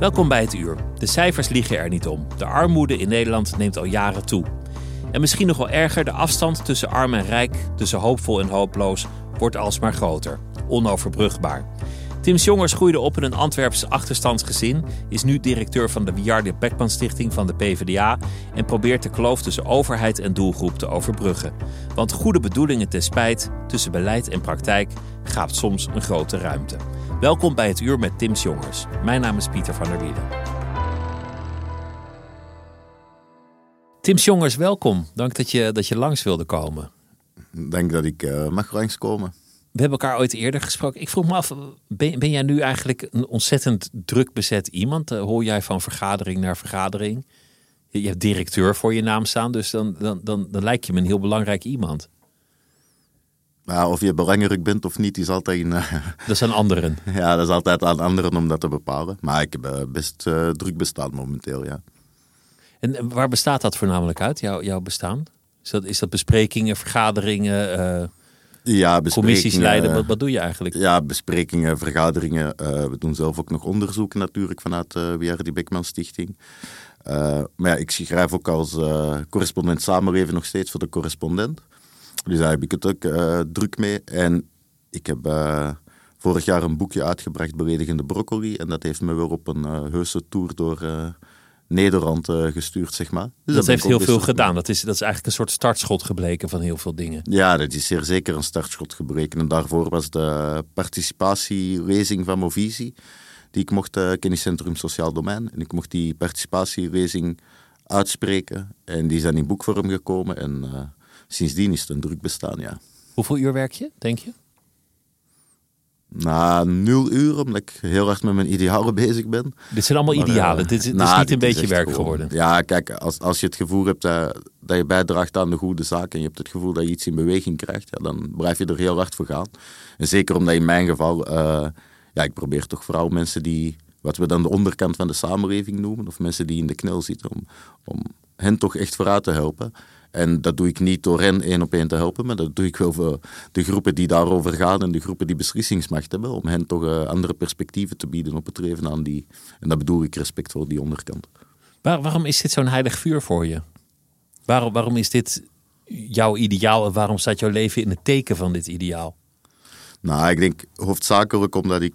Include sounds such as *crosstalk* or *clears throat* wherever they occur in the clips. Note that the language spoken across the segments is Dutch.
Welkom bij het uur. De cijfers liegen er niet om. De armoede in Nederland neemt al jaren toe. En misschien nog wel erger, de afstand tussen arm en rijk, tussen hoopvol en hooploos, wordt alsmaar groter. Onoverbrugbaar. Tim Jongers groeide op in een Antwerps achterstandsgezin, is nu directeur van de Wiarde Beckman Stichting van de PvdA en probeert de kloof tussen overheid en doelgroep te overbruggen. Want goede bedoelingen ten spijt, tussen beleid en praktijk, gaat soms een grote ruimte. Welkom bij het uur met Tim Jongers. Mijn naam is Pieter van der Wielen. Tim Jongers, welkom. Dank dat je, dat je langs wilde komen. Dank dat ik uh, mag langskomen. We hebben elkaar ooit eerder gesproken. Ik vroeg me af, ben, ben jij nu eigenlijk een ontzettend druk bezet iemand? Uh, hoor jij van vergadering naar vergadering? Je, je, hebt directeur voor je naam staan, dus dan, dan, dan, dan lijkt je me een heel belangrijk iemand. Nou, of je belangrijk bent of niet, is altijd een... Uh, dat is aan anderen. *laughs* ja, dat is altijd aan anderen om dat te bepalen. Maar ik heb best uh, druk bestaan momenteel, ja. En waar bestaat dat voornamelijk uit, jouw, jouw bestaan? Is dat, is dat besprekingen, vergaderingen, uh, ja, commissies leiden? Wat, wat doe je eigenlijk? Ja, besprekingen, vergaderingen. we doen zelf ook nog onderzoek natuurlijk vanuit de die Beckman Stichting. maar ja, ik schrijf ook als correspondent samenleven nog steeds voor de correspondent. Dus daar heb ik het ook uh, druk mee. En ik heb uh, vorig jaar een boekje uitgebracht, Beledigende Broccoli. En dat heeft me weer op een uh, heuse tour door Nederland gestuurd, zeg maar. Dus dat, heeft heel veel gedaan. Dat is, dat is eigenlijk een soort startschot gebleken van heel veel dingen. Ja, dat is zeer zeker een startschot gebleken. En daarvoor was de participatielezing van Movisie, die ik mocht, kenniscentrum Sociaal Domein. En ik mocht die participatielezing uitspreken. En die zijn in boekvorm gekomen. En sindsdien is het een druk bestaan, ja. Hoeveel uur werk je, denk je? Na nul uur, omdat ik heel erg met mijn idealen *laughs* bezig ben. Dit zijn allemaal idealen, dit, is, nou, niet een beetje werk gewoon, geworden. Ja, kijk, als, als je het gevoel hebt dat, dat je bijdraagt aan de goede zaak... en je hebt het gevoel dat je iets in beweging krijgt... Ja, dan blijf je er heel hard voor gaan. En zeker omdat in mijn geval... Uh, ja, ik probeer toch vooral mensen die... wat we dan de onderkant van de samenleving noemen... of mensen die in de knel zitten... om, om hen toch echt vooruit te helpen... En dat doe ik niet door hen één op één te helpen, maar dat doe ik wel voor de groepen die daarover gaan en de groepen die beslissingsmacht hebben, om hen toch uh, andere perspectieven te bieden op het leven aan die. En dat bedoel ik respect voor die onderkant. Waar, waarom is dit zo'n heilig vuur voor je? Waarom, waarom is dit jouw ideaal en waarom staat jouw leven in het teken van dit ideaal? Nou, ik denk hoofdzakelijk omdat ik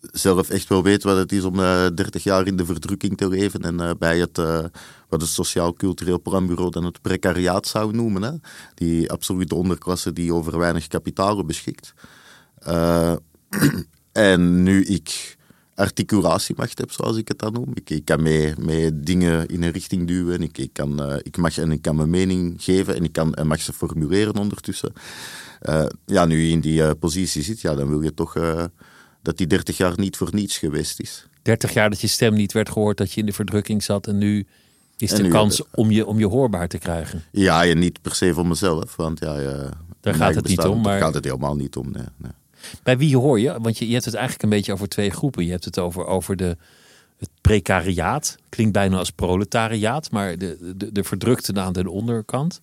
zelf echt wel weet wat het is om uh, eh, 30 jaar in de verdrukking te leven en uh, bij het, uh, wat het Sociaal-Cultureel Planbureau dan het precariaat zou noemen. Hè? Die absolute onderklasse die over weinig kapitaal beschikt. *clears throat* en nu ik articulatiemacht heb, zoals ik het dan noem. Ik, ik kan mee, mee dingen in een richting duwen. Ik, ik, kan, ik mag en ik kan mijn mening geven en ik kan, en mag ze formuleren ondertussen. ja, nu je in die positie zit, ja, dan wil je toch dat die 30 jaar niet voor niets geweest is. 30 jaar dat je stem niet werd gehoord, dat je in de verdrukking zat en nu is de kans om, je, om je hoorbaar te krijgen. Ja, en niet per se voor mezelf, want ja, daar gaat het niet om. Maar... Daar gaat het helemaal niet om. Nee, nee. Bij wie hoor je? Want je, je hebt het eigenlijk een beetje over twee groepen. Je hebt het over, over de, het precariaat, klinkt bijna als proletariaat, maar de, de, de verdrukten aan de onderkant.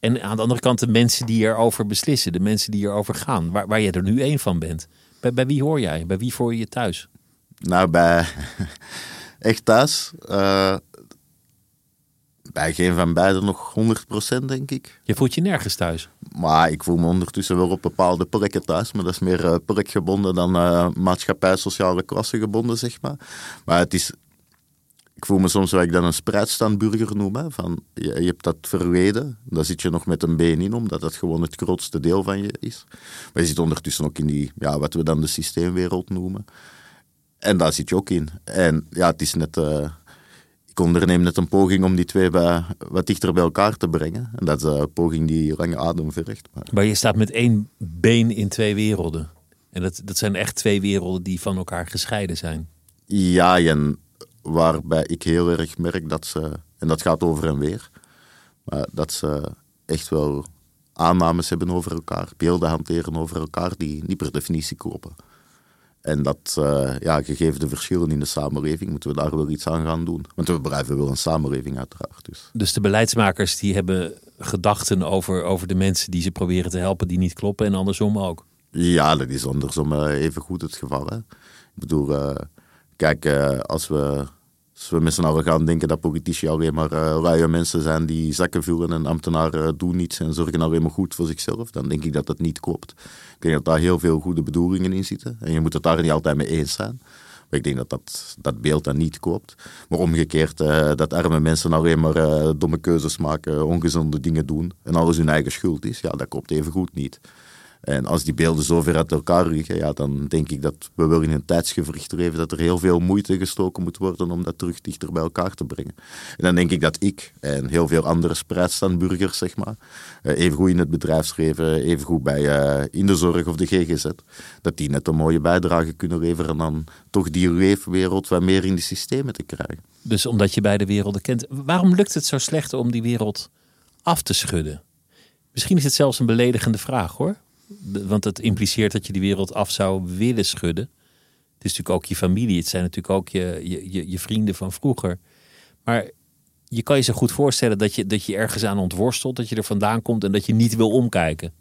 En aan de andere kant de mensen die erover beslissen, de mensen die erover gaan, waar, waar je er nu één van bent. Bij, bij wie hoor jij? Bij wie voel je je thuis? Nou, bij *laughs* echt thuis. Uh, bij geen van beiden nog 100% denk ik. Je voelt je nergens thuis? Maar ik voel me ondertussen wel op bepaalde plekken thuis. Maar dat is meer uh, plekgebonden dan uh, maatschappij, sociale klasse gebonden, zeg maar. Maar het is ik voel me soms wat ik dan een spreidstandburger noem. Hè, van, je, je, hebt dat verleden, daar zit je nog met een been in, omdat dat gewoon het grootste deel van je is. Maar je zit ondertussen ook in die, ja, wat we dan de systeemwereld noemen. En daar zit je ook in. En ja, het is net... Uh, ik onderneem net een poging om die twee bij, wat dichter bij elkaar te brengen. En dat is een poging die lange adem verricht. Maar... maar je staat met één been in twee werelden. En dat, dat zijn echt twee werelden die van elkaar gescheiden zijn. Ja, en waarbij ik heel erg merk dat ze, en dat gaat over en weer, maar dat ze echt wel aannames hebben over elkaar, beelden hanteren over elkaar die niet per definitie kloppen. En dat, uh, ja, gegeven de verschillen in de samenleving, moeten we daar wel iets aan gaan doen. Want we blijven wel een samenleving uiteraard. Dus. dus de beleidsmakers die hebben gedachten over, over de mensen die ze proberen te helpen die niet kloppen en andersom ook? Ja, dat is andersom uh, even goed het geval. Hè? Ik bedoel, uh, kijk, als we als we met z'n allen gaan denken dat politici alleen maar uh, luie mensen zijn die zakken vullen en ambtenaren doen niets en zorgen alleen maar goed voor zichzelf, dan denk ik dat dat niet klopt. Ik denk dat daar heel veel goede bedoelingen in zitten en je moet het daar niet altijd mee eens zijn. Maar ik denk dat dat, dat beeld dan niet klopt. Maar omgekeerd, uh, dat arme mensen alleen maar domme keuzes maken, ongezonde dingen doen en alles hun eigen schuld is, ja, dat klopt even goed niet. En als die beelden zo ver uit elkaar liggen, ja, dan denk ik dat we wel in een tijdsgevricht leven dat er heel veel moeite gestoken moet worden om dat terug dichter bij elkaar te brengen. En dan denk ik dat ik en heel veel andere spreidstandburgers, zeg maar, eh, even goed in het bedrijfsleven, even goed bij, uh, in de zorg of de GGZ, dat die net een mooie bijdrage kunnen leveren dan toch die leefwereld wat meer in de systemen te krijgen. Dus omdat je beide werelden kent, waarom lukt het zo slecht om die wereld af te schudden? Misschien is het zelfs een beledigende vraag hoor want het impliceert dat je die wereld af zou willen schudden. Het is natuurlijk ook je familie, het zijn natuurlijk ook je, je, je, vrienden van vroeger. Maar je kan je zo goed voorstellen dat je, dat je ergens aan ontworstelt, dat je er vandaan komt en dat je niet wil omkijken.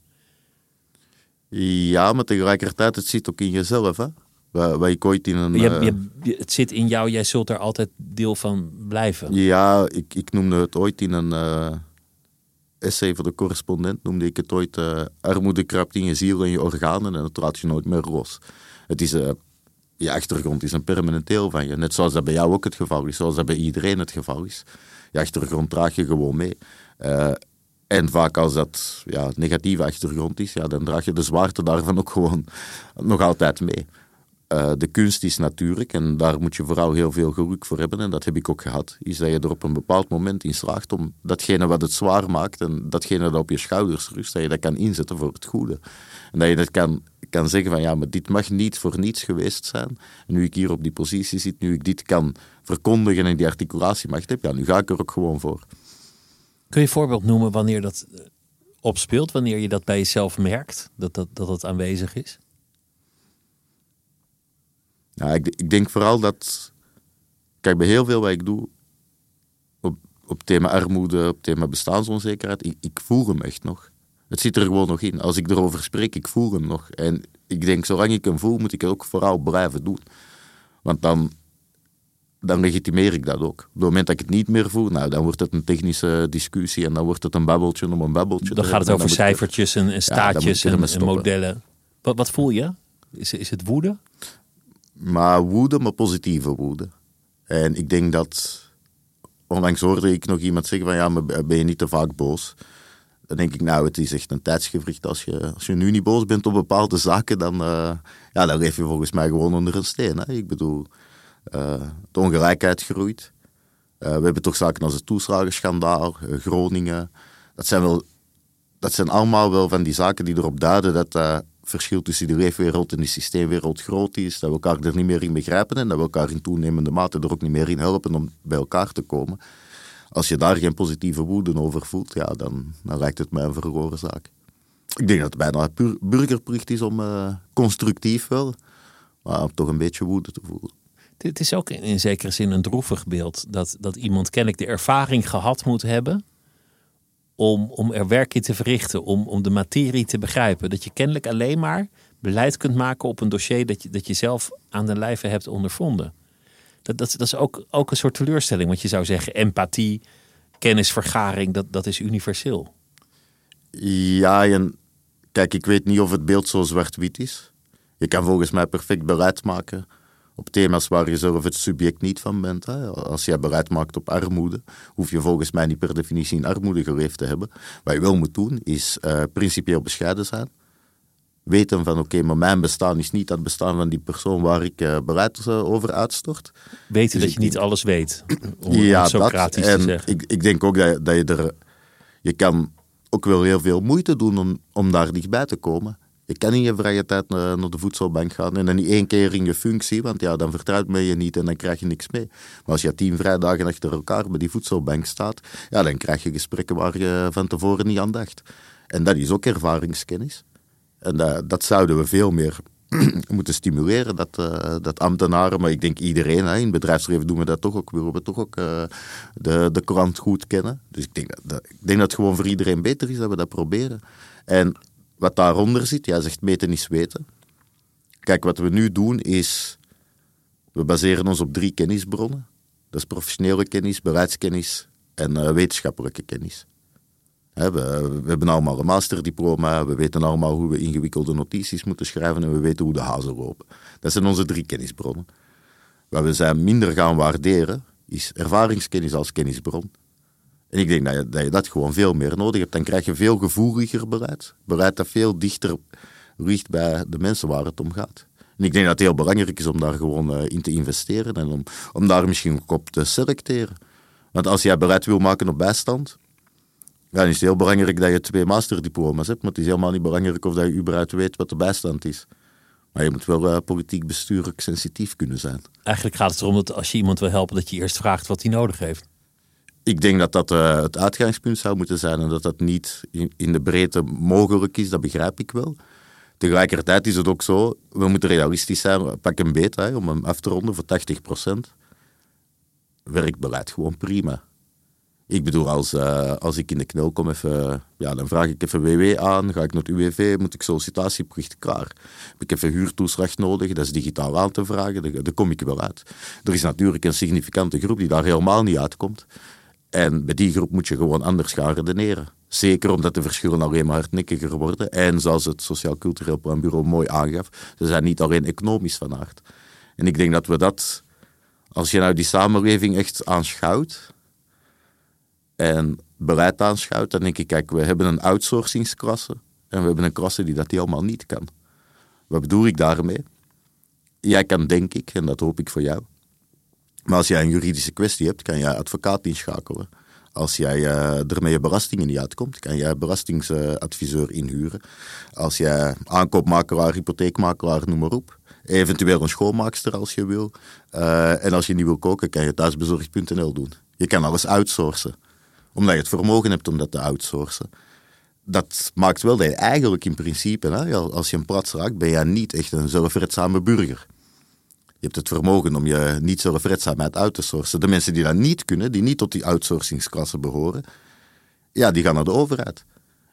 Ja, maar tegelijkertijd, het zit ook in jezelf. Hè? Waar, je ooit in een. Je, je, eh, het zit in jou, jij zult er altijd deel van blijven. Ja, ik, ik noemde het ooit in een. Uh essay voor de correspondent noemde ik het ooit uh, armoede krapt in je ziel en je organen en dat laat je nooit meer los. Het is, uh, je achtergrond is een permanent deel van je. Net zoals dat bij jou ook het geval is, zoals dat bij iedereen het geval is. Je achtergrond draag je gewoon mee. Uh, en vaak als dat ja, negatieve achtergrond is, ja, dan draag je de zwaarte daarvan ook gewoon nog altijd mee. Uh, de kunst is natuurlijk, en daar moet je vooral heel veel geluk voor hebben, en dat heb ik ook gehad, is dat je er op een bepaald moment in slaagt om datgene wat het zwaar maakt en datgene dat op je schouders rust, dat je dat kan inzetten voor het goede. En dat je dat kan, kan zeggen van ja, maar dit mag niet voor niets geweest zijn. Nu ik hier op die positie zit, nu ik dit kan verkondigen en die articulatiemacht heb, ja, nu ga ik er ook gewoon voor. Kun je een voorbeeld noemen wanneer dat eh, opspeelt, wanneer je dat bij jezelf merkt, dat dat, dat het aanwezig is? Ja, ik, ik, denk vooral dat. Kijk, bij heel veel wat ik doe. Op, op thema armoede, op thema bestaansonzekerheid. Ik, ik voel hem echt nog. Het zit er gewoon nog in. Als ik erover spreek, ik voel hem nog. En ik denk, zolang ik hem voel, moet ik het ook vooral blijven doen. Want dan, dan legitimeer ik dat ook. Op het moment dat ik het niet meer voel, nou, dan wordt het een technische discussie en dan wordt het een babbeltje om een babbeltje. Dan gaat het over cijfertjes en, en staatjes en, en, modellen. Wat, wat voel je? Is, is het woede? Maar woede, maar positieve woede. En ik denk dat. Onlangs hoorde ik nog iemand zeggen: van ja, maar ben je niet te vaak boos? Dan denk ik, nou, het is echt een tijdsgevricht. Als je, als je nu niet boos bent op bepaalde zaken, dan, uh, ja, dan leef je volgens mij gewoon onder een steen. Hè? Ik bedoel, uh, de ongelijkheid groeit. Uh, we hebben toch zaken als het toeslagenschandaal, Groningen. Dat zijn, wel, dat zijn allemaal wel van die zaken die erop duiden dat verschil tussen de leefwereld en de systeemwereld groot is, dat we elkaar er niet meer in begrijpen en dat we elkaar in toenemende mate er ook niet meer in helpen om bij elkaar te komen. Als je daar geen positieve woede over voelt, ja, dan, dan lijkt het mij een verloren zaak. Ik denk dat het bijna burgerplicht is om uh, constructief wel, maar om toch een beetje woede te voelen. Het is ook in zekere zin een droevig beeld dat, dat iemand kennelijk de ervaring gehad moet hebben om, om er werk in te verrichten, om, om de materie te begrijpen. Dat je kennelijk alleen maar beleid kunt maken op een dossier dat je, dat je zelf aan de lijve hebt ondervonden. Dat, dat, dat is ook, ook een soort teleurstelling, want je zou zeggen empathie, kennisvergaring, dat, dat is universeel. Ja, en kijk, ik weet niet of het beeld zo zwart-wit is. Je kan volgens mij perfect beleid maken op thema's waar je zelf het subject niet van bent. Hè. Als je bereid maakt op armoede, hoef je volgens mij niet per definitie in armoede geleefd te hebben. Wat je wel moet doen, is uh, principieel bescheiden zijn. weten van oké, maar mijn bestaan is niet dat bestaan van die persoon waar ik uh, beleid over uitstort. Weten dus dat je niet alles weet, *clears throat* om ja, Socratisch dat, te zeggen. Ik, ik denk ook dat, dat je er... Je kan ook wel heel veel moeite doen om, om daar dichtbij te komen. Je kan in je vrije tijd naar, naar de voedselbank gaan en dan niet één keer in je functie, want ja, dan vertrouwt men je niet en dan krijg je niks mee. Maar als je tien vrijdagen achter elkaar bij die voedselbank staat, ja, dan krijg je gesprekken waar je van tevoren niet aan dacht. En dat is ook ervaringskennis. En dat, zouden we veel meer *clears throat* moeten stimuleren, dat, uh, dat ambtenaren, maar ik denk iedereen, hè, in het bedrijfsleven doen we dat toch ook, willen we toch ook uh, de, de krant goed kennen. Dus ik denk dat, dat, ik denk dat het gewoon voor iedereen beter is dat we dat proberen. En wat daaronder zit, jij zegt meten is weten. Kijk, wat we nu doen is, we baseren ons op drie kennisbronnen. Dat is professionele kennis, beleidskennis en uh, wetenschappelijke kennis. we, we, hebben allemaal een masterdiploma, we weten allemaal hoe we ingewikkelde notities moeten schrijven en we weten hoe de hazen lopen. Dat zijn onze drie kennisbronnen. Wat we zijn minder gaan waarderen, is ervaringskennis als kennisbron. En ik denk dat je, dat gewoon veel meer nodig hebt. Dan krijg je veel gevoeliger beleid. Beleid dat veel dichter ligt bij de mensen waar het om gaat. En ik denk dat het heel belangrijk is om daar gewoon uh, in te investeren en om, om daar misschien ook op te selecteren. Want als jij beleid wil maken op bijstand, dan is het heel belangrijk dat je twee masterdiploma's hebt. Maar het is helemaal niet belangrijk of dat je überhaupt weet wat de bijstand is. Maar je moet wel uh, politiek bestuurlijk sensitief kunnen zijn. Eigenlijk gaat het erom dat als je iemand wil helpen, dat je eerst vraagt wat hij nodig heeft ik denk dat dat uh, het uitgangspunt zou moeten zijn en dat dat niet in, de breedte mogelijk is, dat begrijp ik wel. Tegelijkertijd is het ook zo, we moeten realistisch zijn, pak een beet hè, om hem af te ronden voor 80%. Werkt beleid gewoon prima. Ik bedoel, als, uh, als ik in de knel kom, even, ja, dan vraag ik even WW aan, ga ik naar het UWV, moet ik sollicitatieplicht klaar. Heb ik even huurtoeslag nodig, dat is digitaal aan te vragen, daar kom ik wel uit. Er is natuurlijk een significante groep die daar helemaal niet uitkomt. En bij die groep moet je gewoon anders gaan redeneren. Zeker omdat de verschillen alleen maar hardnekkiger worden. En zoals het Sociaal Cultureel Planbureau mooi aangaf, ze zijn niet alleen economisch van aard. En ik denk dat we dat, als je nou die samenleving echt aanschouwt en beleid aanschouwt, dan denk ik, kijk, we hebben een outsourcingsklasse en we hebben een klasse die dat helemaal niet kan. Wat bedoel ik daarmee? Jij kan, denk ik, en dat hoop ik voor jou, maar als jij een juridische kwestie hebt, kan jij advocaat inschakelen. Als jij uh, ermee je belastingen niet uitkomt, kan jij belastingsadviseur inhuren. Als jij aankoopmakelaar, hypotheekmakelaar, noem maar op. Eventueel een schoonmaakster als je wil. Uh, en als je niet wil koken, kan je thuisbezorgd.nl doen. Je kan alles outsourcen. Omdat je het vermogen hebt om dat te outsourcen. Dat maakt wel dat je eigenlijk in principe, hè, als je een prats raakt, ben je niet echt een zelfredzame burger. Je hebt het vermogen om je niet zelfredzaamheid uit te sourcen. De mensen die dat niet kunnen, die niet tot die outsourcingsklasse behoren, ja, die gaan naar de overheid.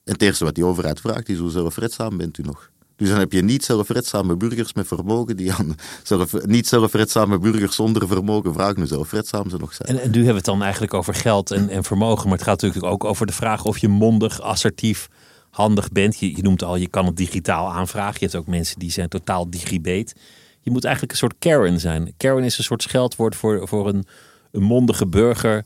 En het eerste wat die overheid vraagt is hoe zelfredzaam bent u nog? Dus dan heb je niet zelfredzame burgers met vermogen die aan zelf, niet zelfredzame burgers zonder vermogen vragen hoe zelfredzaam ze nog zijn. En, en nu hebben we het dan eigenlijk over geld en, en vermogen, maar het gaat natuurlijk ook over de vraag of je mondig, assertief, handig bent. Je, noemt al, je kan het digitaal aanvragen. Je hebt ook mensen die zijn totaal digibeet je moet eigenlijk een soort Karen zijn. Karen is een soort scheldwoord voor, voor een, mondige burger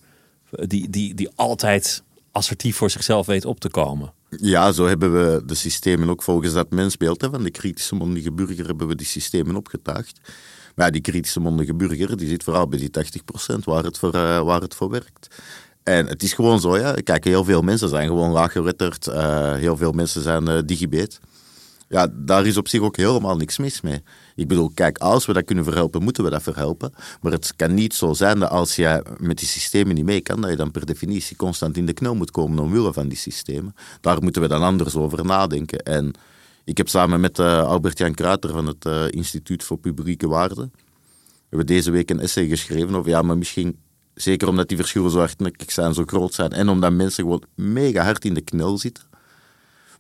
die, die, die altijd assertief voor zichzelf weet op te komen. Ja, zo hebben we de systemen ook volgens dat mensbeeld van de kritische mondige burger hebben we die systemen opgetuigd. Maar die kritische mondige burger die zit vooral bij die 80% waar het voor, uh, waar het voor werkt. En het is gewoon zo, ja. Kijk, heel veel mensen zijn gewoon laaggeletterd. Uh, heel veel mensen zijn uh. Ja, daar is op zich ook helemaal niks mis mee. Ik bedoel, kijk, als we dat kunnen verhelpen, moeten we dat verhelpen. Maar het kan niet zo zijn dat als jij met die systemen niet mee kan, dat je dan per definitie constant in de knel moet komen omwille van die systemen. Daar moeten we dan anders over nadenken. En ik heb samen met uh, Albert-Jan Kruiter van het uh, Instituut voor Publieke Waarden, hebben deze week een essay geschreven over, ja, maar misschien zeker omdat die verschillen zo hardnekkig zijn, zo groot zijn, en omdat mensen gewoon mega hard in de knel zitten,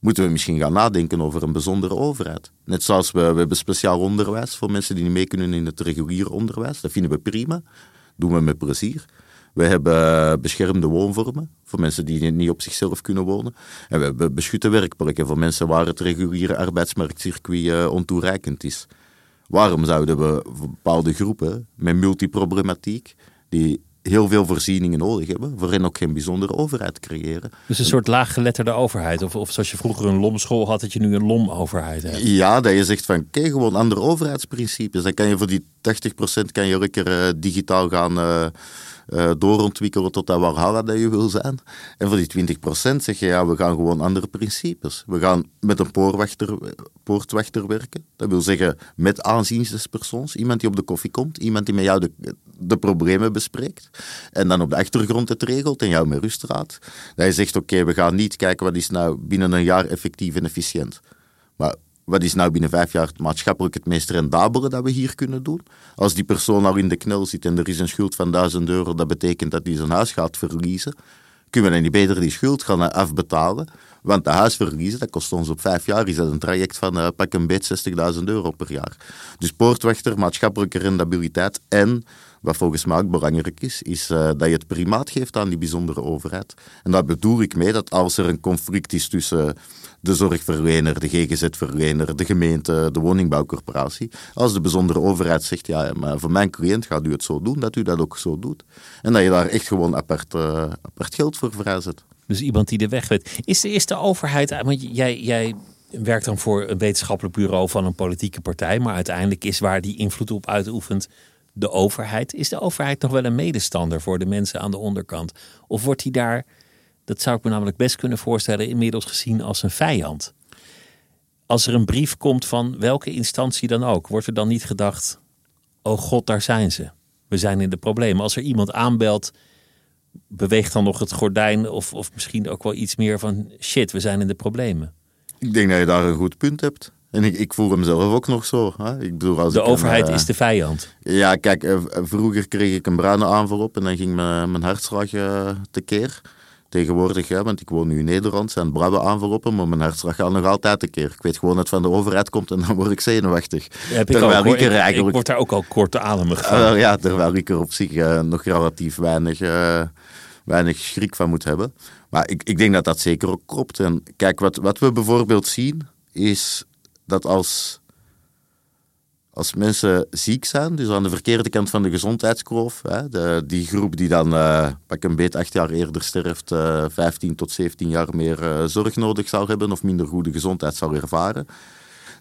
moeten we misschien gaan nadenken over een bijzondere overheid. Net zoals we, hebben speciaal onderwijs voor mensen die niet mee kunnen in het reguliere onderwijs. Dat vinden we prima. Doen we met plezier. We hebben beschermde woonvormen voor mensen die niet op zichzelf kunnen wonen. En we hebben beschutte werkplekken voor mensen waar het reguliere arbeidsmarktcircuit uh, ontoereikend is. Waarom zouden we bepaalde groepen met multiproblematiek, die heel veel voorzieningen nodig hebben, waarin ook geen bijzondere overheid creëren. Dus een soort laaggeletterde overheid. Of, of zoals je vroeger een lomschool had, dat je nu een lomoverheid hebt. Ja, dat je zegt van, kijk, gewoon andere overheidsprincipes. Dan kan je voor die 80% kan je lekker uh, digitaal gaan... Uh, uh, doorontwikkelen tot dat Walhalla dat je wil zijn. En voor die 20% zeg je, ja, we gaan gewoon andere principes. We gaan met een poortwachter, poortwachter werken. Dat wil zeggen met aanzienspersoons. Iemand die op de koffie komt, iemand die met jou de, de problemen bespreekt. En dan op de achtergrond het regelt en jou met rust raadt. Dat je zegt, oké, we gaan niet kijken wat is nou binnen een jaar effectief en efficiënt. Maar wat is nou binnen vijf jaar maatschappelijk het meest rendabele dat we hier kunnen doen? Als die persoon al in de knel zit en er is een schuld van 1000 euro, dat betekent dat hij zijn huis gaat verliezen. Kunnen we dan niet beter die schuld gaan afbetalen? Want de huis verliezen, dat kost ons op vijf jaar, is dat een traject van uh, pak een beet 60.000 euro per jaar. Dus poortwachter, maatschappelijke rendabiliteit en wat volgens mij ook belangrijk is, is uh, dat je het primaat geeft aan die bijzondere overheid. En daar bedoel ik mee dat als er een conflict is tussen de zorgverlener, de GGZ-verlener, de gemeente, de woningbouwcorporatie. Als de bijzondere overheid zegt, ja, maar voor mijn cliënt gaat u het zo doen, dat u dat ook zo doet. En dat je daar echt gewoon apart, uh, apart geld voor vrijzet. Dus iemand die de weg weet. Is de eerste overheid, want jij, jij werkt dan voor een wetenschappelijk bureau van een politieke partij, maar uiteindelijk is waar die invloed op uitoefent de overheid. Is de overheid nog wel een medestander voor de mensen aan de onderkant? Of wordt die daar dat zou ik me namelijk best kunnen voorstellen, inmiddels gezien als een vijand. Als er een brief komt van welke instantie dan ook, wordt er dan niet gedacht: oh god, daar zijn ze. We zijn in de problemen. Als er iemand aanbelt, beweegt dan nog het gordijn of, of misschien ook wel iets meer van shit, we zijn in de problemen. Ik denk dat je daar een goed punt hebt. En ik, ik voel hem zelf ook nog zo. Hè? Ik bedoel, als de overheid eh, is de vijand. Ja, kijk, eh, vroeger kreeg ik een bruine aanval en dan ging mijn, mijn hartslag uh, tekeer tegenwoordig, hè, want ik woon nu in Nederland, zijn brabbe aanvallen, maar mijn hartslag gaat nog altijd een keer. Ik weet gewoon dat het van de overheid komt en dan word ik zenuwachtig. Heb terwijl ik, er eigenlijk... ik word daar ook al kortademig van. Ja, terwijl ik er op zich nog relatief weinig, weinig schrik van moet hebben. Maar ik, ik denk dat dat zeker ook klopt. En kijk, wat, wat we bijvoorbeeld zien, is dat als als mensen ziek zijn, dus aan de verkeerde kant van de gezondheidskloof, hè, de, die groep die dan uh, pak een beet acht jaar eerder sterft, uh, eh, 15 tot 17 jaar meer uh, zorg nodig zou hebben of minder goede gezondheid zou ervaren,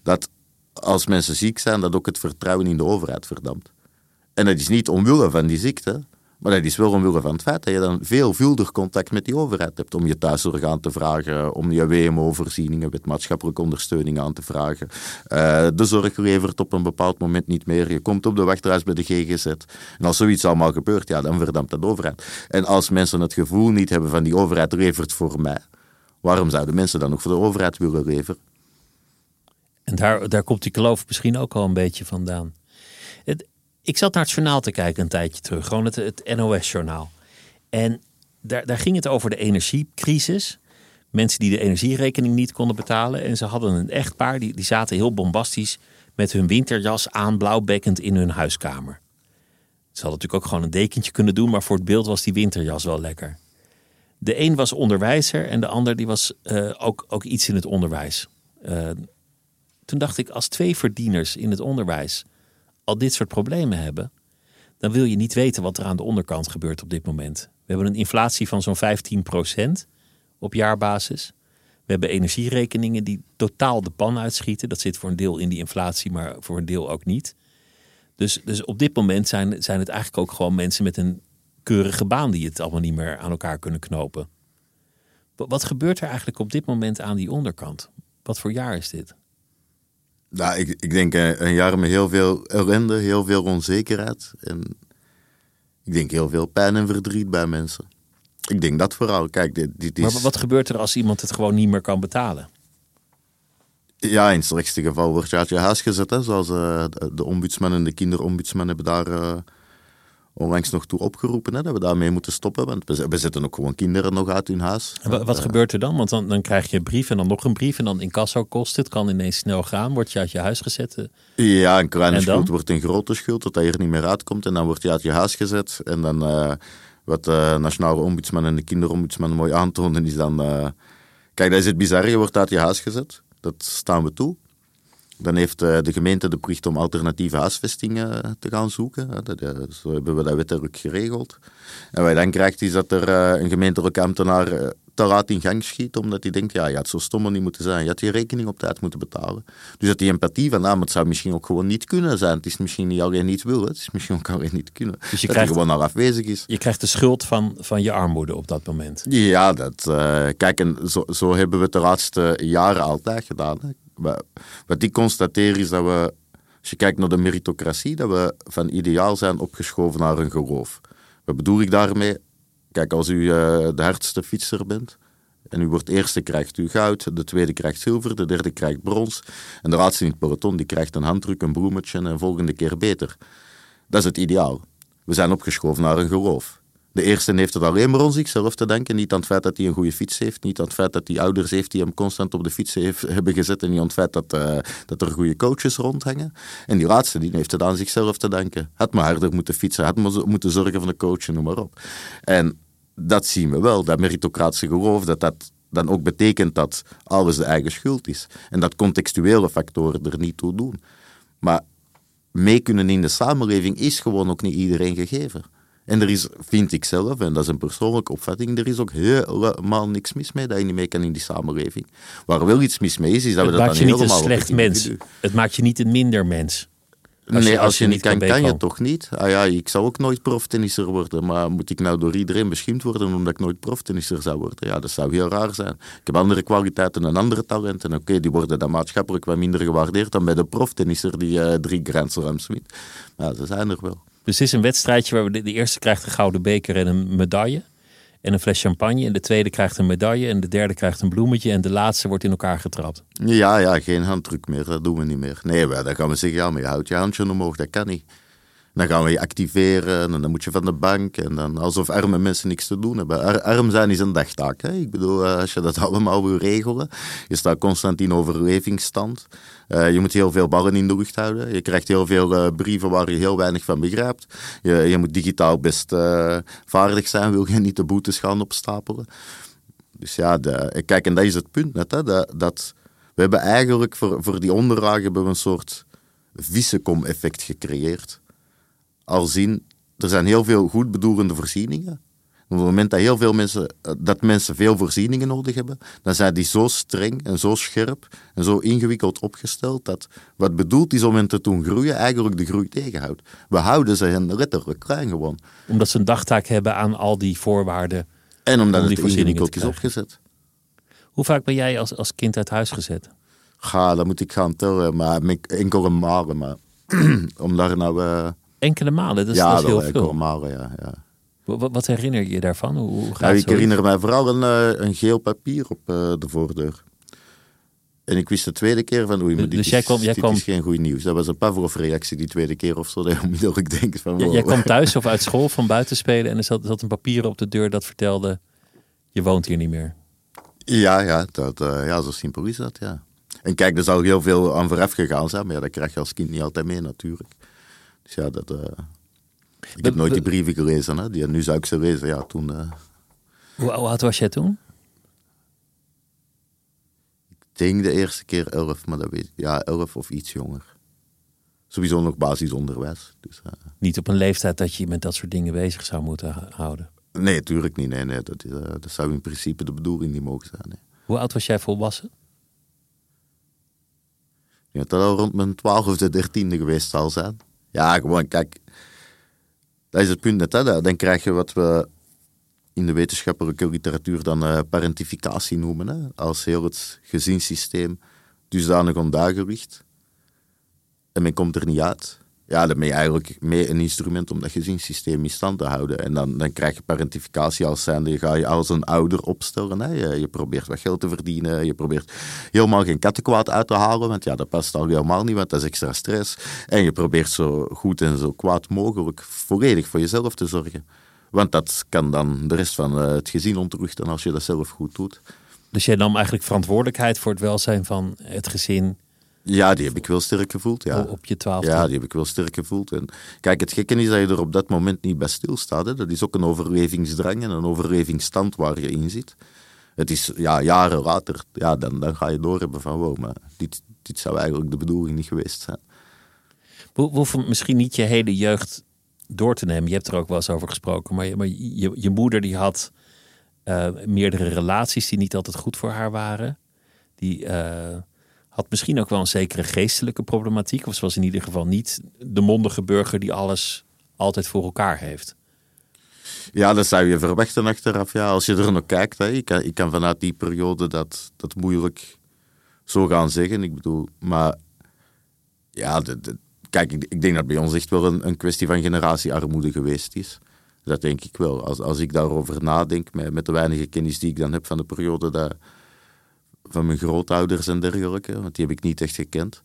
dat als mensen ziek zijn, dat ook het vertrouwen in de overheid verdampt. En dat is niet omwille van die ziekte, maar dat is wel omwille van het feit dat je dan veelvuldig contact met die overheid hebt om je thuiszorg aan te vragen, om je WMO-voorzieningen, met maatschappelijke ondersteuning aan te vragen. Uh, de zorg levert op een bepaald moment niet meer. Je komt op de wachtlijst bij de GGZ. En als zoiets allemaal gebeurt, ja, dan verdampt dat de overheid. En als mensen het gevoel niet hebben van die overheid levert voor mij, waarom zouden mensen dan nog voor de overheid willen leveren? En daar, daar komt die geloof misschien ook al een beetje vandaan. Ik zat naar het journaal te kijken een tijdje terug, gewoon het, NOS-journaal. En daar, daar ging het over de energiecrisis. Mensen die de energierekening niet konden betalen. En ze hadden een echtpaar, die, die zaten heel bombastisch met hun winterjas aan, blauwbekkend in hun huiskamer. Ze hadden natuurlijk ook gewoon een dekentje kunnen doen, maar voor het beeld was die winterjas wel lekker. De een was onderwijzer en de ander die was uh, ook, ook iets in het onderwijs. Uh, toen dacht ik, als twee verdieners in het onderwijs al dit soort problemen hebben, dan wil je niet weten wat er aan de onderkant gebeurt op dit moment. We hebben een inflatie van zo'n 15% op jaarbasis. We hebben energierekeningen die totaal de pan uitschieten. Dat zit voor een deel in die inflatie, maar voor een deel ook niet. Dus, dus op dit moment zijn, zijn het eigenlijk ook gewoon mensen met een keurige baan die het allemaal niet meer aan elkaar kunnen knopen. Wat gebeurt er eigenlijk op dit moment aan die onderkant? Wat voor jaar is dit? Nou, ik, ik denk eh, een jaar met heel veel ellende, heel veel onzekerheid. En ik denk heel veel pijn en verdriet bij mensen. Ik denk dat vooral. Kijk, dit, dit is... Maar wat gebeurt er als iemand het gewoon niet meer kan betalen? Ja, in het slechtste geval wordt je uit je huis gezet. Hè, zoals uh, de ombudsman en de kinderombudsman hebben daar... Uh, onlangs nog toe opgeroepen hè, dat we daarmee moeten stoppen. Want we, we zetten ook gewoon kinderen nog uit hun huis. wat, wat gebeurt er dan? Want dan, dan krijg je een brief en dan nog een brief en dan in kassa kost het. kan ineens snel gaan. Word je uit je huis gezet? Eh? Ja, een kleine schuld wordt een grote schuld, dat hij er niet meer uitkomt. En dan word je uit je huis gezet. En dan, uh, wat de nationale ombudsman en de kinderombudsman mooi aantonen, is dan... Kijk, dat is het bizarre. Je wordt uit je huis gezet. Dat staan we toe. Dan heeft de gemeente de plicht om alternatieve huisvestingen te gaan zoeken. Zo hebben we dat wettelijk geregeld. En wat je dan krijgt is dat er een gemeentelijke ambtenaar te laat in gang schiet, omdat hij denkt, ja, je had zo stommer niet moeten zijn. Je had je rekening op tijd moeten betalen. Dus dat die empathie van, nou, het zou misschien ook gewoon niet kunnen zijn. Het is misschien niet alleen niet wil, het is misschien ook alleen niet kunnen. Dus je dat krijgt, gewoon al afwezig is. Je krijgt de schuld van, van je armoede op dat moment. Ja, dat, uh, kijk, en zo, zo, hebben we het de laatste jaren altijd gedaan. Hè. Wat ik constateer is dat we, als je kijkt naar de meritocratie, dat we van ideaal zijn opgeschoven naar een geloof. Wat bedoel ik daarmee? Kijk, als u uh, de hardste fietser bent en u wordt eerste, krijgt u goud, de tweede krijgt zilver, de derde krijgt brons en de laatste in het peloton die krijgt een handdruk, een bloemetje en volgende keer beter. Dat is het ideaal. We zijn opgeschoven naar een geloof. De eerste heeft het alleen maar om zichzelf te denken. Niet aan het feit dat hij een goede fiets heeft. Niet aan het feit dat hij ouders heeft die hem constant op de fiets heeft, hebben gezet. En niet aan het feit dat, uh, dat er goede coaches rondhangen. En die laatste die heeft het aan zichzelf te denken. Had maar harder moeten fietsen. Had maar moeten zorgen van de coach noem maar op. En dat zien we wel. Dat meritocratische geloof, dat dat dan ook betekent dat alles de eigen schuld is. En dat contextuele factoren er niet toe doen. Maar mee kunnen in de samenleving is gewoon ook niet iedereen gegeven. En er is, vind ik zelf, en dat is een persoonlijke opvatting, er is ook helemaal niks mis mee dat je niet mee kan in die samenleving. Waar wel iets mis mee is, is dat het we dat dan helemaal... Het maakt je niet een slecht mens. Het maakt je niet een minder mens. Als nee, je, als, je, niet kan, kan je toch niet. Ah ja, ik zou ook nooit proftennisser worden, maar moet ik nou door iedereen beschimd worden omdat ik nooit proftennisser zou worden? Ja, dat zou heel raar zijn. Ik heb andere kwaliteiten en andere talenten. Oké, die worden dan maatschappelijk wat minder gewaardeerd dan bij de proftennisser die uh, drie Grand Slams wint. Ja, ze zijn er wel. Dus is een wedstrijdje waar we de, de eerste krijgt een gouden beker en een medaille en een fles champagne. En de tweede krijgt een medaille. En de derde krijgt een bloemetje. En de laatste wordt in elkaar getrapt. Ja, ja, geen handdruk meer. Dat doen we niet meer. Nee, maar dan gaan we zeggen, ja, maar je houdt je handje omhoog. Dat kan niet. Dan gaan we je activeren en dan moet je van de bank. En dan alsof arme mensen niks te doen hebben. arm zijn is een dagtaak. Hè? Ik bedoel, eh, als je dat *laughs* allemaal wil regelen. Je staat constant in overlevingsstand. Uh, je moet heel veel ballen in de lucht houden. Je krijgt heel veel uh, brieven waar je heel weinig van begrijpt. Je, je moet digitaal best vaardig zijn. Wil je niet de boetes gaan opstapelen. Dus ja, kijk, en dat is het punt net. Hè? Dat, dat, we hebben eigenlijk voor, voor die onderlaag hebben we een soort vissenkom-effect gecreëerd al zien, er zijn heel veel goed bedoelende voorzieningen. Op het moment dat heel veel mensen, eh, dat mensen veel voorzieningen nodig hebben, dan zijn die zo streng en zo scherp en zo ingewikkeld opgesteld dat wat bedoeld is om hen te doen groeien, eigenlijk de groei tegenhoudt. We houden ze hen letterlijk klein gewoon. Omdat ze een dagtaak hebben aan al die voorwaarden. En omdat die het ingewikkeld is opgezet. Hoe vaak ben jij als, als kind uit huis gezet? Ga, dat moet ik gaan tellen, maar enkel een malen. Maar *clears throat* om daar nou... Uh, Enkele malen, dat is, ja, dat is heel veel. Enkele malen, ja. ja. Wat, wat, herinner je daarvan? Hoe, hoe gaat nou, ik herinner mij vooral een, eh, een geel papier op uh, de voordeur. En ik wist de tweede keer van, oei, maar dus dit, dus jij kwam, jij dit kwam... is geen goed nieuws. Dat was een Pavlov-reactie die tweede keer of zo, *laughs* dat je onmiddellijk denkt van... Wow. Jij kwam thuis of uit school van buiten spelen en er zat, zat een papier op de deur dat vertelde, je woont hier niet meer. Ja, ja, dat, uh, ja zo simpel is dat, ja. En kijk, er zou heel veel aan vooraf gegaan zijn, maar ja, dat krijg je als kind niet altijd mee natuurlijk. Dus ja, dat... Uh, ik heb nooit die brieven gelezen, hè. Die, nu zou ik ze lezen, ja, toen... Uh, hoe oud was jij toen? Ik denk de eerste keer elf, maar dat weet ik. Ja, elf of iets jonger. Sowieso nog basisonderwijs. Dus, uh, niet op een leeftijd dat je met dat soort dingen bezig zou moeten houden? Nee, natuurlijk niet. Nee, nee, dat, uh, dat zou in principe de bedoeling niet mogen zijn. Nee. Hoe oud was jij volwassen? Ja, dat al rond mijn twaalfde, dertiende geweest zal zijn. Ja, gewoon, kijk, dat is het punt net. Hè? Dan krijg je wat we in de wetenschappelijke literatuur dan uh, parentificatie noemen. Hè? Als heel het gezinssysteem dusdanig ligt. En men komt er niet uit ja, dan ben je eigenlijk mee een instrument om dat gezinssysteem in stand te houden. En dan, dan krijg je parentificatie als zijnde, ga je als een ouder opstellen. Hè. Je, je, probeert wat geld te verdienen, je probeert helemaal geen kattenkwaad uit te halen, want ja, dat past al helemaal niet, want dat is extra stress. En je probeert zo goed en zo kwaad mogelijk volledig voor jezelf te zorgen. Want dat kan dan de rest van eh, het gezin ontruchten als je dat zelf goed doet. Dus jij nam eigenlijk verantwoordelijkheid voor het welzijn van het gezin ja, die heb ik wel sterk gevoeld. Ja. Op je twaalf. Ja, die heb ik wel sterk gevoeld. En kijk, het gekke is dat je er op dat moment niet bij stilstaat. Hè. Dat is ook een overlevingsdrang en een overlevingsstand waar je in zit. Het is ja, jaren later, ja, dan, dan ga je doorhebben van wow, maar dit, dit zou eigenlijk de bedoeling niet geweest zijn. We, we hoeven misschien niet je hele jeugd door te nemen. Je hebt er ook wel eens over gesproken. Maar je, maar je, je moeder die had uh, meerdere relaties die niet altijd goed voor haar waren. Die uh, had misschien ook wel een zekere geestelijke problematiek. Of ze was in ieder geval niet de mondige burger die alles altijd voor elkaar heeft. Ja, dat zou je verwachten achteraf. Ja, als je er nog kijkt, hè, ik, kan, ik kan vanuit die periode dat, dat moeilijk zo gaan zeggen. Ik bedoel, maar ja, kijk, ik, ik, denk dat bij ons echt wel een, een kwestie van generatiearmoede geweest is. Dat denk ik wel. Als, als ik daarover nadenk, met, met de weinige kennis die ik dan heb van de periode dat, van mijn grootouders en dergelijke, want die heb ik niet echt gekend,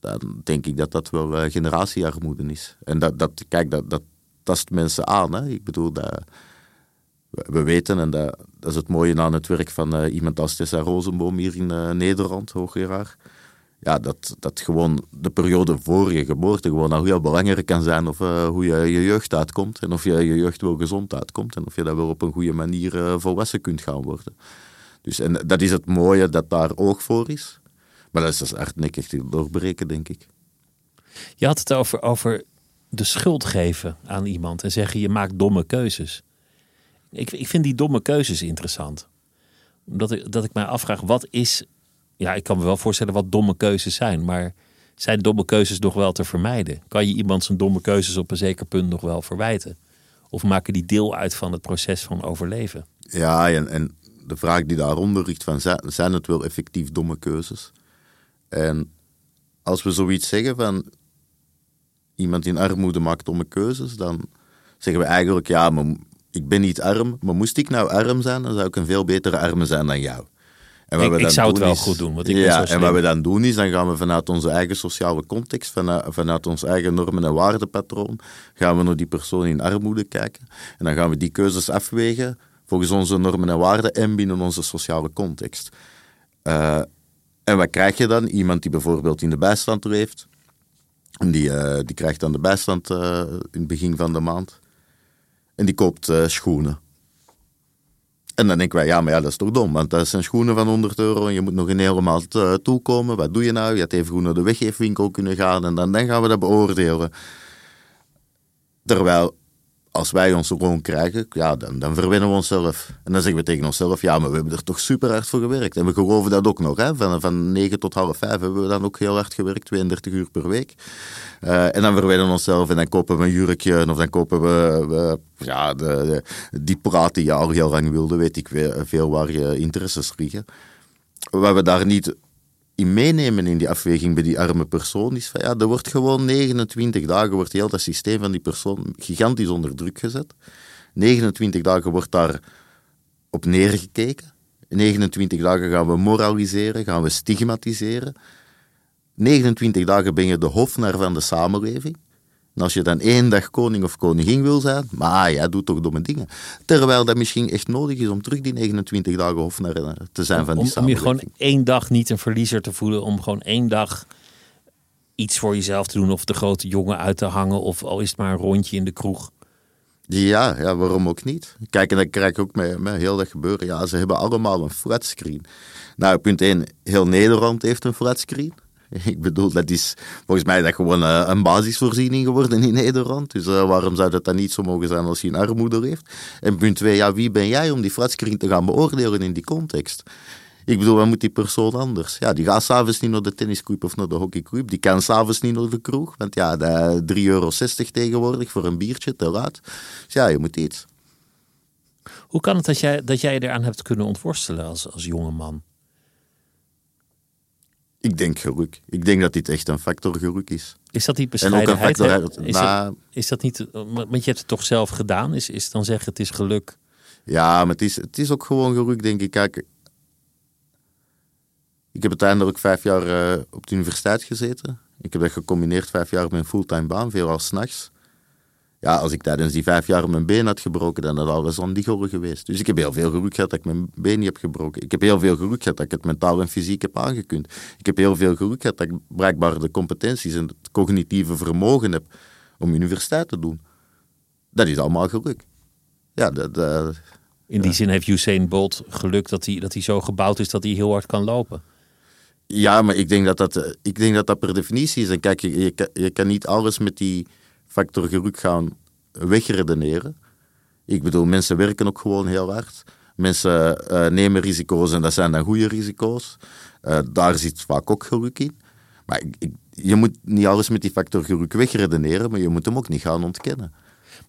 dan denk ik dat dat wel uh, generatiearmoede is. En dat, dat kijk, dat, dat tast mensen aan. Hè? Ik bedoel, dat, we weten, en dat, dat, is het mooie aan het werk van uh, iemand als Tessa Rosenboom hier in uh, Nederland, hoogleraar. Ja, dat, dat gewoon de periode voor je geboorte gewoon nou heel belangrijk kan zijn of hoe je je jeugd uitkomt. En of je je jeugd wel gezond uitkomt. En of je dat wel op een goede manier volwassen kunt gaan worden. Dus en dat is het mooie dat daar oog voor is. Maar dat is dus hardnekkig te doorbreken, denk ik. Je had het over, over de schuld geven aan iemand en zeggen je maakt domme keuzes. Ik, ik vind die domme keuzes interessant. Omdat ik, dat ik mij afvraag, wat is. Ja, ik kan me wel voorstellen wat domme keuzes zijn, maar zijn domme keuzes nog wel te vermijden? Kan je iemand zijn domme keuzes op een zeker punt nog wel verwijten? Of maken die deel uit van het proces van overleven? Ja, en, en de vraag die daaronder ligt: van, zijn het wel effectief domme keuzes? En als we zoiets zeggen van iemand in armoede maakt domme keuzes, dan zeggen we eigenlijk ja, maar ik ben niet arm, maar moest ik nou arm zijn, dan zou ik een veel betere arme zijn dan jou. En wat ik, we dan ik zou het wel goed doen, want ik ja, ben zo En wat we dan doen is, dan gaan we vanuit onze eigen sociale context, vanuit, vanuit ons eigen normen- en waardepatroon, gaan we naar die persoon in armoede kijken. En dan gaan we die keuzes afwegen volgens onze normen en waarden en binnen onze sociale context. Uh, en wat krijg je dan? Iemand die bijvoorbeeld in de bijstand leeft, die, uh, die krijgt dan de bijstand uh, in het begin van de maand. En die koopt schoenen. En dan denken wij, ja, maar ja, dat is toch dom, want dat zijn schoenen van 100 euro en je moet nog een hele maand toekomen. Wat doe je nou? Je had even goed naar de weggeefwinkel kunnen gaan en dan, dan gaan we dat beoordelen. Terwijl als wij onze loon krijgen, ja, dan, dan verwinnen we onszelf. En dan zeggen we tegen onszelf, ja, maar we hebben er toch super hard voor gewerkt. En we geloven dat ook nog. Hè? Van, van 9 tot half 5 hebben we dan ook heel hard gewerkt, 32 uur per week. Uh, en dan verwinnen we onszelf en dan kopen we een jurkje of dan kopen we, ja, de, die praat die je al heel lang wilde, weet ik veel waar je interesses liggen. Waar we daar niet in meenemen in die afweging bij die arme persoon is van ja, er wordt gewoon 29 dagen wordt heel dat systeem van die persoon gigantisch onder druk gezet. 29 dagen wordt daar op neergekeken. 29 dagen gaan we moraliseren, gaan we stigmatiseren. 29 dagen ben je de hofnar van de samenleving. En als je dan één dag koning of koningin wil zijn, maar jij doet toch domme dingen. Terwijl dat misschien echt nodig is om terug die 29 dagen hofnar eh, te zijn van die om, samenleving. Om je gewoon één dag niet een verliezer te voelen, om gewoon één dag iets voor jezelf te doen of de grote jongen uit te hangen of al is het maar een rondje in de kroeg. Ja, ja waarom ook niet? Kijk, en dan krijg ik ook met, met heel dat gebeuren. Ja, ze hebben allemaal een flatscreen. Nou, punt 1, heel Nederland heeft een flatscreen. *laughs* Ik bedoel, dat is volgens mij dat gewoon uh, een basisvoorziening geworden in Nederland. Dus uh, waarom zou dat dan niet zo mogen zijn als je een armoede heeft? En punt twee, ja, wie ben jij om die flatscreen te gaan beoordelen in die context? Ik bedoel, wat moet die persoon anders? Ja, die gaat s'avonds niet naar de tennisclub of naar de hockeyclub. Die kan s'avonds niet naar de kroeg. Want ja, 3,60 euro tegenwoordig voor een biertje, te laat. Dus ja, je moet iets. Hoe kan het dat jij, dat jij eraan hebt kunnen ontworstelen als, als jonge man? Ik denk geluk. Ik denk dat dit echt een factor geluk is. Is dat niet bescheidenheid? En ook een factor, is, dat, is dat niet, want je hebt het toch zelf gedaan? Is, is dan zeggen het is geluk? Ja, maar het is, het is ook gewoon geluk, denk ik. Kijk, ik heb uiteindelijk vijf jaar uh, op de universiteit gezeten. Ik heb dat gecombineerd vijf jaar met een fulltime baan, veel als s'nachts ja, als ik tijdens die vijf jaar mijn been had gebroken, dan had alles aan die geweest. Dus ik heb heel veel geluk gehad dat ik mijn been niet heb gebroken. Ik heb heel veel geluk gehad dat ik het mentaal en fysiek heb aangekund. Ik heb heel veel geluk gehad dat ik blijkbaar de competenties en het cognitieve vermogen heb om universiteit te doen. Dat is allemaal geluk. Ja, dat, In die zin heeft Usain Bolt geluk dat hij, dat hij zo gebouwd is dat hij heel hard kan lopen. Ja, maar ik denk dat dat, eh, ik denk dat, dat per definitie is. En kijk, je, je, je kan niet alles met die factor geluk gaan wegredeneren. Ik bedoel, mensen werken ook gewoon heel hard. Mensen eh, nemen risico's en dat zijn dan goede risico's. Eh, daar zit vaak ook geluk in. Maar je moet niet alles met die factor geluk wegredeneren, maar je moet hem ook niet gaan ontkennen.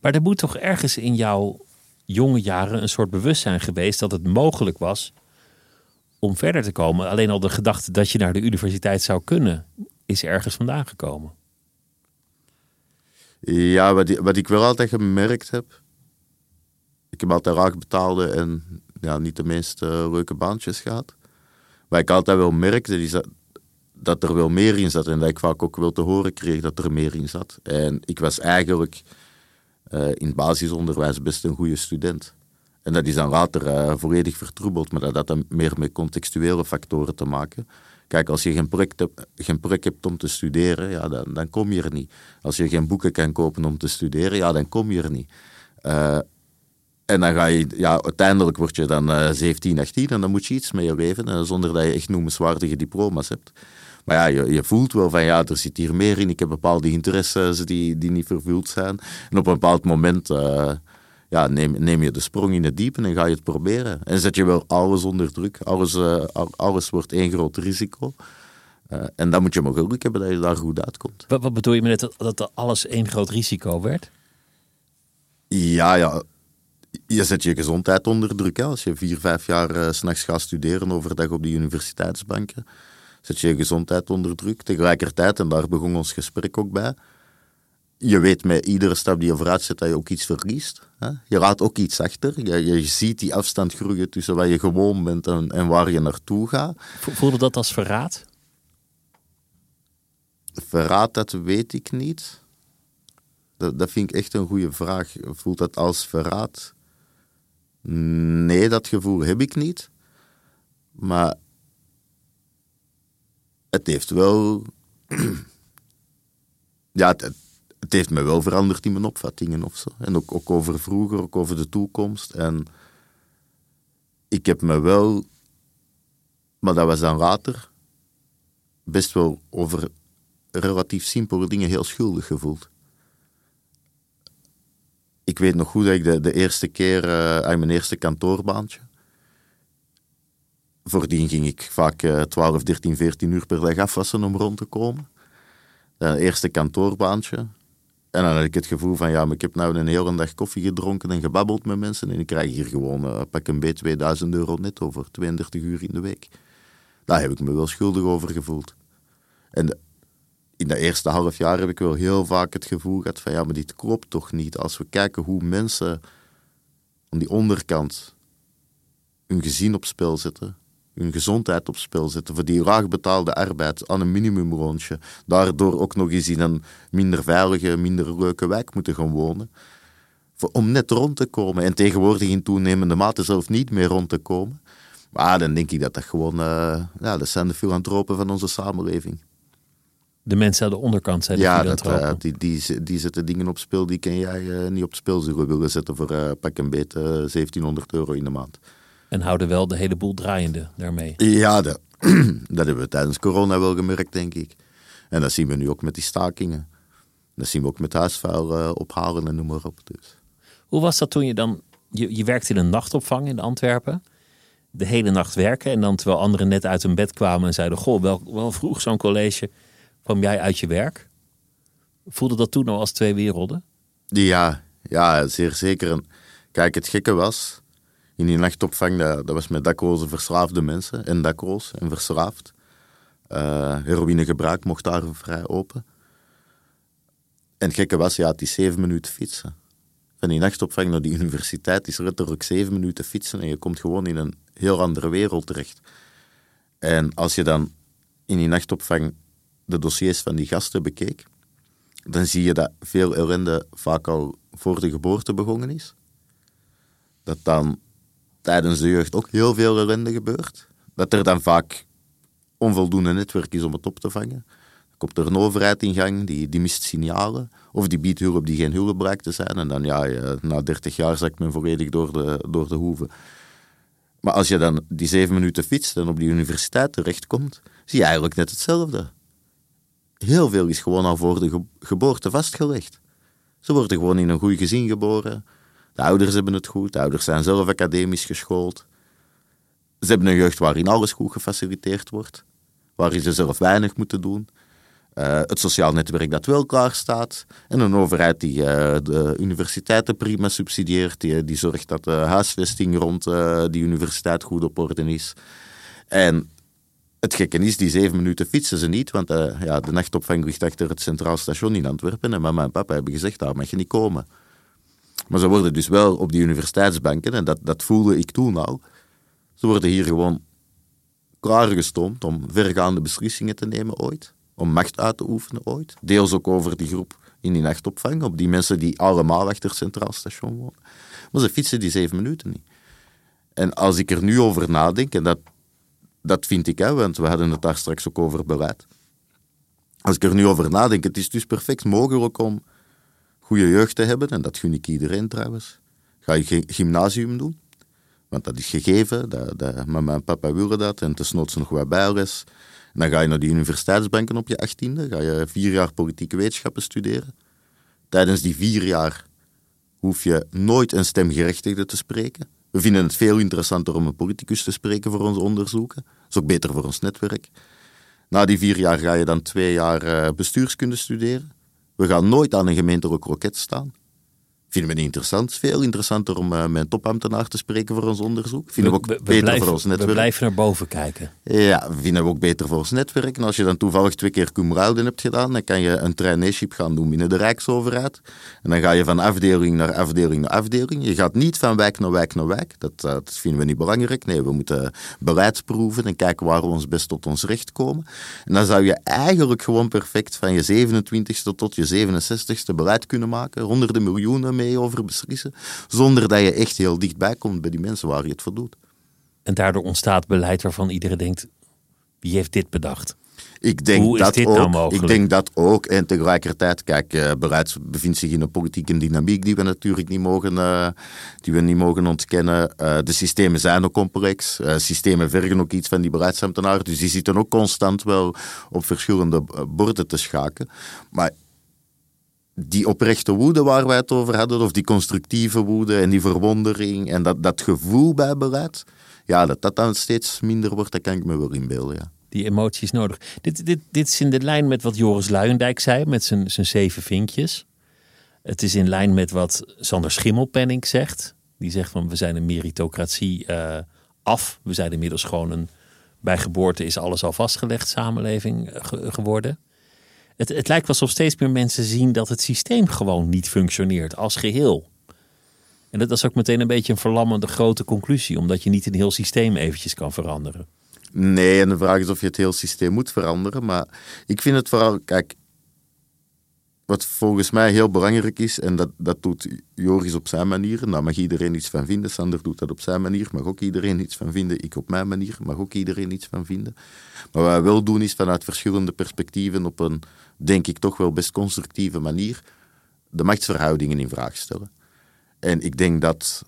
Maar er moet toch ergens in jouw jonge jaren een soort bewustzijn geweest dat het mogelijk was om verder te komen. Alleen al de gedachte dat je naar de universiteit zou kunnen, is ergens vandaan gekomen. Ja, wat, ik- wel altijd gemerkt heb. Ik heb altijd raak betaalde en ja, niet de meest eh, leuke baantjes gehad. Wat ik altijd wel merkte, is dat, dat er wel meer in zat. En dat ik vaak ook wel te horen kreeg dat er meer in zat. En ik was eigenlijk eh, in basisonderwijs best een goede student. En dat is dan later eh, volledig vertroebeld, maar dat had dan meer met contextuele factoren te maken. Kijk, als je geen project, hebt, geen project hebt om te studeren, ja, dan, dan kom je er niet. Als je geen boeken kan kopen om te studeren, ja, dan kom je er niet. Eh, en dan ga je, ja, uiteindelijk word je dan eh 17, 18 en dan moet je iets met je leven, eh, zonder dat je echt noemenswaardige diploma's hebt. Maar ja, je, je voelt wel van ja, er zit hier meer in. Ik heb bepaalde interesses die, die niet vervuld zijn. En op een bepaald moment eh, ja, neem, neem je de sprong in het diepe en ga je het proberen. En zet je wel alles onder druk. Alles, eh, al- alles wordt één groot risico. Eh, en dan moet je maar geluk hebben dat je daar goed uitkomt. Wat, wat bedoel je met dat, dat alles één groot risico werd? Ja, ja. Je zet je gezondheid onder druk. Hè. Als je vier, vijf jaar eh, s s'nachts gaat studeren overdag op de universiteitsbanken, zet je je gezondheid onder druk. Tegelijkertijd, en daar begon ons gesprek ook bij, je weet met iedere stap die je vooruit zet dat je ook iets verliest. Hè. Je laat ook iets achter. Je, je ziet die afstand groeien tussen waar je gewoon bent en, en waar je naartoe gaat. Vo- Voelde dat als verraad? Verraad, dat weet ik niet. Dat, dat vind ik echt een goede vraag. Voelt dat als verraad? Nee, dat gevoel heb ik niet. Maar het heeft wel. *clears throat* ja, het, het heeft me wel veranderd in mijn opvattingen of zo. En ook, ook over vroeger, ook over de toekomst. En ik heb me wel. Maar dat was dan later. Best wel over relatief simpele dingen heel schuldig gevoeld. Ik weet nog goed dat ik de, de eerste keer eh, aan mijn eerste kantoorbaantje. Voordien ging ik vaak eh 12, 13, 14 uur per dag afwassen om rond te komen. Dat eerste kantoorbaantje. En dan had ik het gevoel van, ja, maar ik heb nou een hele dag koffie gedronken en gebabbeld met mensen. En ik krijg hier gewoon eh, pak een beetje 2000 euro net over 32 uur in de week. Daar heb ik me wel schuldig over gevoeld. En de- in dat eerste half jaar heb ik wel heel vaak het gevoel gehad van ja, maar dit klopt toch niet. Als we kijken hoe mensen aan die onderkant hun gezin op spel zetten, hun gezondheid op spel zetten, voor die laagbetaalde arbeid aan een minimumroontje, daardoor ook nog eens in een minder veilige, minder leuke wijk moeten gaan wonen, voor, om net rond te komen. En tegenwoordig in toenemende mate zelf niet meer rond te komen. Maar dan denk ik dat dat gewoon, eh, ja, dat zijn de filantropen van onze samenleving. De mensen aan de onderkant zijn de Ja, dat, eh, die, die, die zetten dingen op spel die kan jij eh, niet op spel zullen willen zetten voor pak een beet eh, 1700 euro in de maand. En houden wel de hele boel draaiende daarmee. Ja, dat, *clears throat* dat hebben we tijdens corona wel gemerkt, denk ik. En dat zien we nu ook met die stakingen. Dat zien we ook met huisvuil eh, ophalen en noem maar op. Dus. Hoe was dat toen je dan... Je, je werkte in een nachtopvang in Antwerpen. De hele nacht werken. En dan terwijl anderen net uit hun bed kwamen en zeiden... Goh, wel, wel vroeg zo'n college. Kwam jij uit je werk? Voelde dat toen al als twee werelden? Ja, ja, zeer zeker. En kijk, het gekke was, in die nachtopvang, dat, dat was met dakloze verslaafde mensen. En dakloos en verslaafd. Eh heroïnegebruik mocht daar vrij open. En het gekke was, ja, het is zeven minuten fietsen. Van die nachtopvang naar die universiteit is letterlijk zeven minuten fietsen en je komt gewoon in een heel andere wereld terecht. En als je dan in die nachtopvang de dossiers van die gasten bekeek, dan zie je dat veel ellende vaak al voor de geboorte begonnen is. Dat dan tijdens de jeugd ook heel veel ellende gebeurt. Dat er dan vaak onvoldoende netwerk is om het op te vangen. Er komt er een overheid in gang, die, die mist signalen. Of die biedt hulp die geen hulp blijkt te zijn. En dan, ja, na 30 jaar zakt men volledig door de, door de hoeven. Maar als je dan die zeven minuten fietst en op die universiteit terechtkomt, zie je eigenlijk net hetzelfde. Heel veel is gewoon al voor de geboorte vastgelegd. Ze worden gewoon in een goed gezin geboren. De ouders hebben het goed, de ouders zijn zelf academisch geschoold. Ze hebben een jeugd waarin alles goed gefaciliteerd wordt, waarin ze zelf weinig moeten doen. Uh, het sociaal netwerk dat wel klaar staat. En een overheid die uh, de universiteiten prima subsidieert, die, die zorgt dat de huisvesting rond uh, die universiteit goed op orde is. En het gekke is, die zeven minuten fietsen ze niet, want ja, de nachtopvang ligt achter het Centraal Station in Antwerpen. En mama en papa hebben gezegd, daar mag je niet komen. Maar ze worden dus wel op die universiteitsbanken, en dat, dat voelde ik toen al, ze worden hier gewoon klaargestoomd om vergaande beslissingen te nemen ooit. Om macht uit te oefenen ooit. Deels ook over die groep in die nachtopvang, op die mensen die allemaal achter het Centraal Station wonen. Maar ze fietsen die zeven minuten niet. En als ik er nu over nadenk, en dat, dat vind ik, hè, want we hadden het daar straks ook over beleid. Als ik er nu over nadenk, het is dus perfect mogelijk om goede jeugd te hebben, en dat gun ik iedereen trouwens. Ga je gymnasium doen, want dat is gegeven, dat, dat, mama en papa willen dat, en tenslotte nog wat bijles. En dan ga je naar de universiteitsbanken op je achttiende, ga je vier jaar politieke wetenschappen studeren. Tijdens die vier jaar hoef je nooit een stemgerechtigde te spreken. We vinden het veel interessanter om een politicus te spreken voor onze onderzoeken. Dat is ook beter voor ons netwerk. Na die vier jaar ga je dan twee jaar eh, bestuurskunde studeren. We gaan nooit aan een gemeentelijk roket staan. Vinden we niet interessant. Veel interessanter om uh, met een topambtenaar te spreken voor ons onderzoek. Vinden we, ook beter blijven, voor ons netwerk. We blijven naar boven kijken. Ja, vinden we ook beter voor ons netwerk. En als je dan toevallig twee keer Cumraude hebt gedaan, dan kan je een traineeship gaan doen binnen de Rijksoverheid. En dan ga je van afdeling naar afdeling naar afdeling. Je gaat niet van wijk naar wijk naar wijk. Dat, eh, dat vinden we niet belangrijk. Nee, we moeten beleidsproeven en kijken waar we ons best tot ons recht komen. En dan zou je eigenlijk gewoon perfect van je 27ste tot je 67ste beleid kunnen maken. Honderden miljoenen over beslissen, zonder dat je echt heel dichtbij komt bij die mensen waar je het voor doet. En daardoor ontstaat beleid waarvan iedereen denkt, wie heeft dit bedacht? Ik denk Hoe dat ook, nou? Ik denk dat ook. En tegelijkertijd, kijk, uh, beleid bevindt zich in een politieke dynamiek die we natuurlijk niet mogen, uh, die we niet mogen ontkennen. Uh, de systemen zijn ook complex. systemen vergen ook iets van die beleidsambtenaren. Dus die zitten ook constant wel op verschillende borden te schaken. Maar die oprechte woede waar wij het over hadden, of die constructieve woede en die verwondering en dat, dat gevoel bij beleid, ja, dat dat dan steeds minder wordt, dat kan ik me wel inbeelden, ja. Die emoties nodig. Dit, dit, dit is in de lijn met wat Joris Luijendijk zei, met zijn, zijn zeven vinkjes. Het is in lijn met wat Sander Schimmelpenning zegt. Die zegt van we zijn een meritocratie uh, af. We zijn inmiddels gewoon een, bij geboorte is alles al vastgelegd samenleving eh, geworden. Het, het lijkt alsof steeds meer mensen zien dat het systeem gewoon niet functioneert als geheel. En dat is ook meteen een beetje een verlammende grote conclusie, omdat je niet een heel systeem eventjes kan veranderen. Nee, en de vraag is of je het hele systeem moet veranderen. Maar ik vind het vooral, kijk, wat volgens mij heel belangrijk is, en dat, dat doet Joris op zijn manier, daar mag iedereen iets van vinden. Sander doet dat op zijn manier, mag ook iedereen iets van vinden. Ik op mijn manier, mag ook iedereen iets van vinden. Maar wat wij wel doen is vanuit verschillende perspectieven op een, denk ik, toch wel best constructieve manier de machtsverhoudingen in vraag stellen. En ik denk dat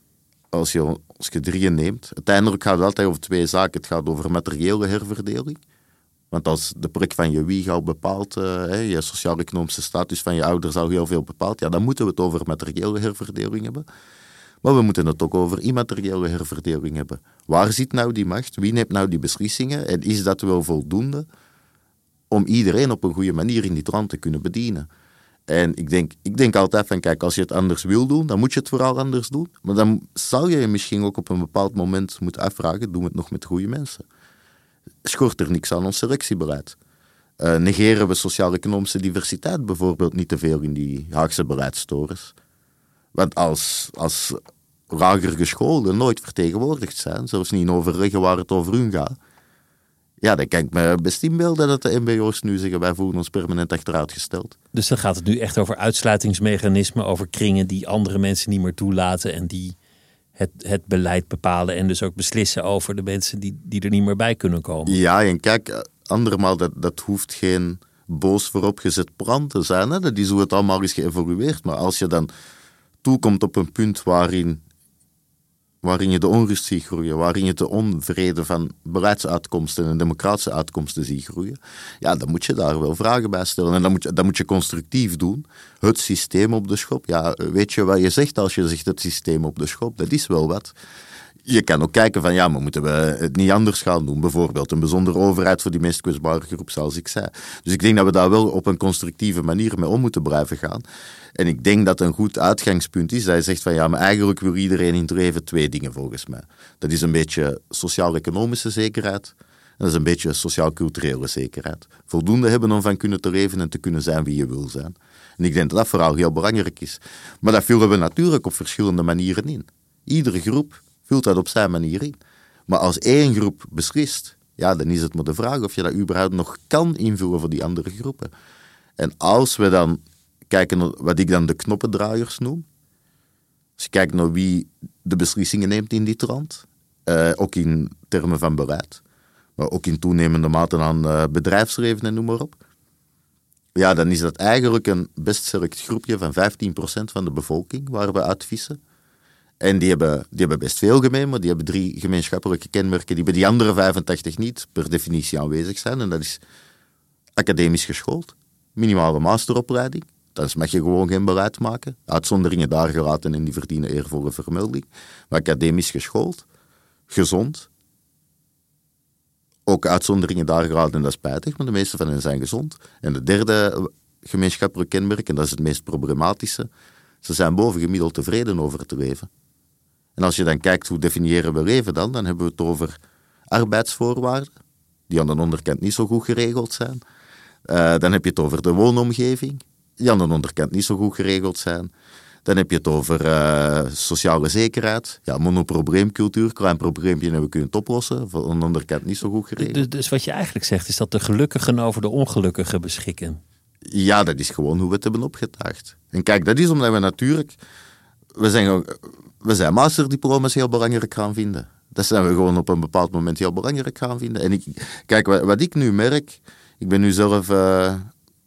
als je, als je drieën neemt, uiteindelijk gaat het altijd over twee zaken. Het gaat over materiële herverdeling want als de prik van je wieg al bepaalt, uh, je sociaal-economische status van je ouders al heel veel bepaalt, ja, dan moeten we het over materiële herverdeling hebben. Maar we moeten het ook over immateriële herverdeling hebben. Waar zit nou die macht? Wie neemt nou die beslissingen? En is dat wel voldoende om iedereen op een goede manier in die land te kunnen bedienen? En ik denk, ik denk altijd van, kijk, als je het anders wil doen, dan moet je het vooral anders doen. Maar dan zou je je misschien ook op een bepaald moment moeten afvragen, doen we het nog met goede mensen? Schort er niks aan ons selectiebeleid. Uh, negeren we sociaal-economische diversiteit bijvoorbeeld niet te veel in die Haagse beleidstorens? Want als, als lager gescholden nooit vertegenwoordigd zijn, zelfs niet in overleggen waar het over hun gaat, ja, dan kan ik me best inbeelden dat de MBO's nu zeggen wij voelen ons permanent achteruitgesteld. Dus dan gaat het nu echt over uitsluitingsmechanismen, over kringen die andere mensen niet meer toelaten en die het, het beleid bepalen en dus ook beslissen over de mensen die, die er niet meer bij kunnen komen. Ja, en kijk, andermaal, dat, dat hoeft geen boos voorop gezet plan te zijn. Hè? Dat is hoe het allemaal is geëvolueerd. Maar als je dan toekomt op een punt waarin, waarin je de onrust ziet groeien, waarin je de onvrede van beleidsuitkomsten en democratische uitkomsten ziet groeien, ja, dan moet je daar wel vragen bij stellen. En dan moet je, dat moet je constructief doen. Het systeem op de schop. Ja, weet je wat je zegt als je zegt het systeem op de schop? Dat is wel wat je kan ook kijken van ja, maar moeten we het niet anders gaan doen? Bijvoorbeeld een bijzondere overheid voor die meest kwetsbare groep, zoals ik zei. Dus ik denk dat we daar wel op een constructieve manier mee om moeten blijven gaan. En ik denk dat een goed uitgangspunt is dat je zegt van ja, maar eigenlijk wil iedereen in het leven twee dingen volgens mij. Dat is een beetje sociaal-economische zekerheid. En dat is een beetje sociaal-culturele zekerheid. Voldoende hebben om van kunnen te leven en te kunnen zijn wie je wil zijn. En ik denk dat dat vooral heel belangrijk is. Maar dat vullen we natuurlijk op verschillende manieren in. Iedere groep vult dat op zijn manier in. Maar als één groep beslist, ja, dan is het maar de vraag of je dat überhaupt nog kan invullen voor die andere groepen. En als we dan kijken naar wat ik dan de knoppendraaiers noem, als je kijkt naar wie de beslissingen neemt in dit land, eh, ook in termen van beleid, maar ook in toenemende mate aan uh, bedrijfsleven en noem maar op, ja, dan is dat eigenlijk een best select groepje van 15% van de bevolking waar we uitvissen. En die hebben, die hebben best veel gemeen, maar die hebben drie gemeenschappelijke kenmerken die bij die andere 85 niet per definitie aanwezig zijn. En dat is academisch geschoold, minimale masteropleiding. Dan mag je gewoon geen beleid maken. Uitzonderingen daar gelaten en die verdienen eervolle vermelding. Maar academisch geschoold, gezond. Ook uitzonderingen daar gelaten en dat is spijtig, maar de meeste van hen zijn gezond. En de derde gemeenschappelijke kenmerk, en dat is het meest problematische, ze zijn bovengemiddeld tevreden over het leven. En als je dan kijkt hoe definiëren we leven dan, dan hebben we het over arbeidsvoorwaarden, die aan de onderkant niet zo goed geregeld zijn. Uh, dan heb je het over de woonomgeving, die aan de onderkant niet zo goed geregeld zijn. Dan heb je het over uh, sociale zekerheid. Ja, monoprobleemcultuur, klein probleempje en we kunnen het oplossen. Aan de onderkant niet zo goed geregeld. Dus, dus wat je eigenlijk zegt, is dat de gelukkigen over de ongelukkigen beschikken. Ja, dat is gewoon hoe we het hebben opgetuigd. En kijk, dat is omdat we natuurlijk... We zijn, we zijn masterdiploma's heel belangrijk gaan vinden. Dat zijn we gewoon op een bepaald moment heel belangrijk gaan vinden. En ik, kijk, wat, ik nu merk... Ik ben nu zelf uh,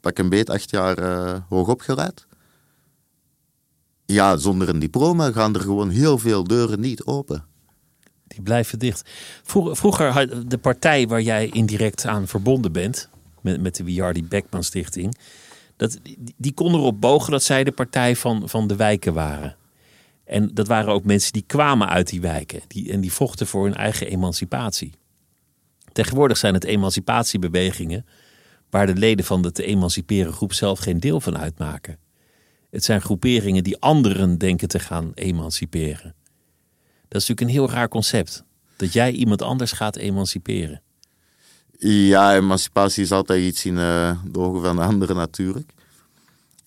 pak een beet acht jaar uh, hoog opgeleid. Ja, zonder een diploma gaan er gewoon heel veel deuren niet open. Die blijven dicht. Vroeger, vroeger de partij waar jij indirect aan verbonden bent, met, met de Wiardi Beckman Stichting, dat, die, die kon erop bogen dat zij de partij van, van de wijken waren. En dat waren ook mensen die kwamen uit die wijken die, en die vochten voor hun eigen emancipatie. Tegenwoordig zijn het emancipatiebewegingen waar de leden van de te emanciperen groep zelf geen deel van uitmaken. Het zijn groeperingen die anderen denken te gaan emanciperen. Dat is natuurlijk een heel raar concept. Dat jij iemand anders gaat emanciperen. Ja, emancipatie is altijd iets in uh, de ogen van de anderen natuurlijk.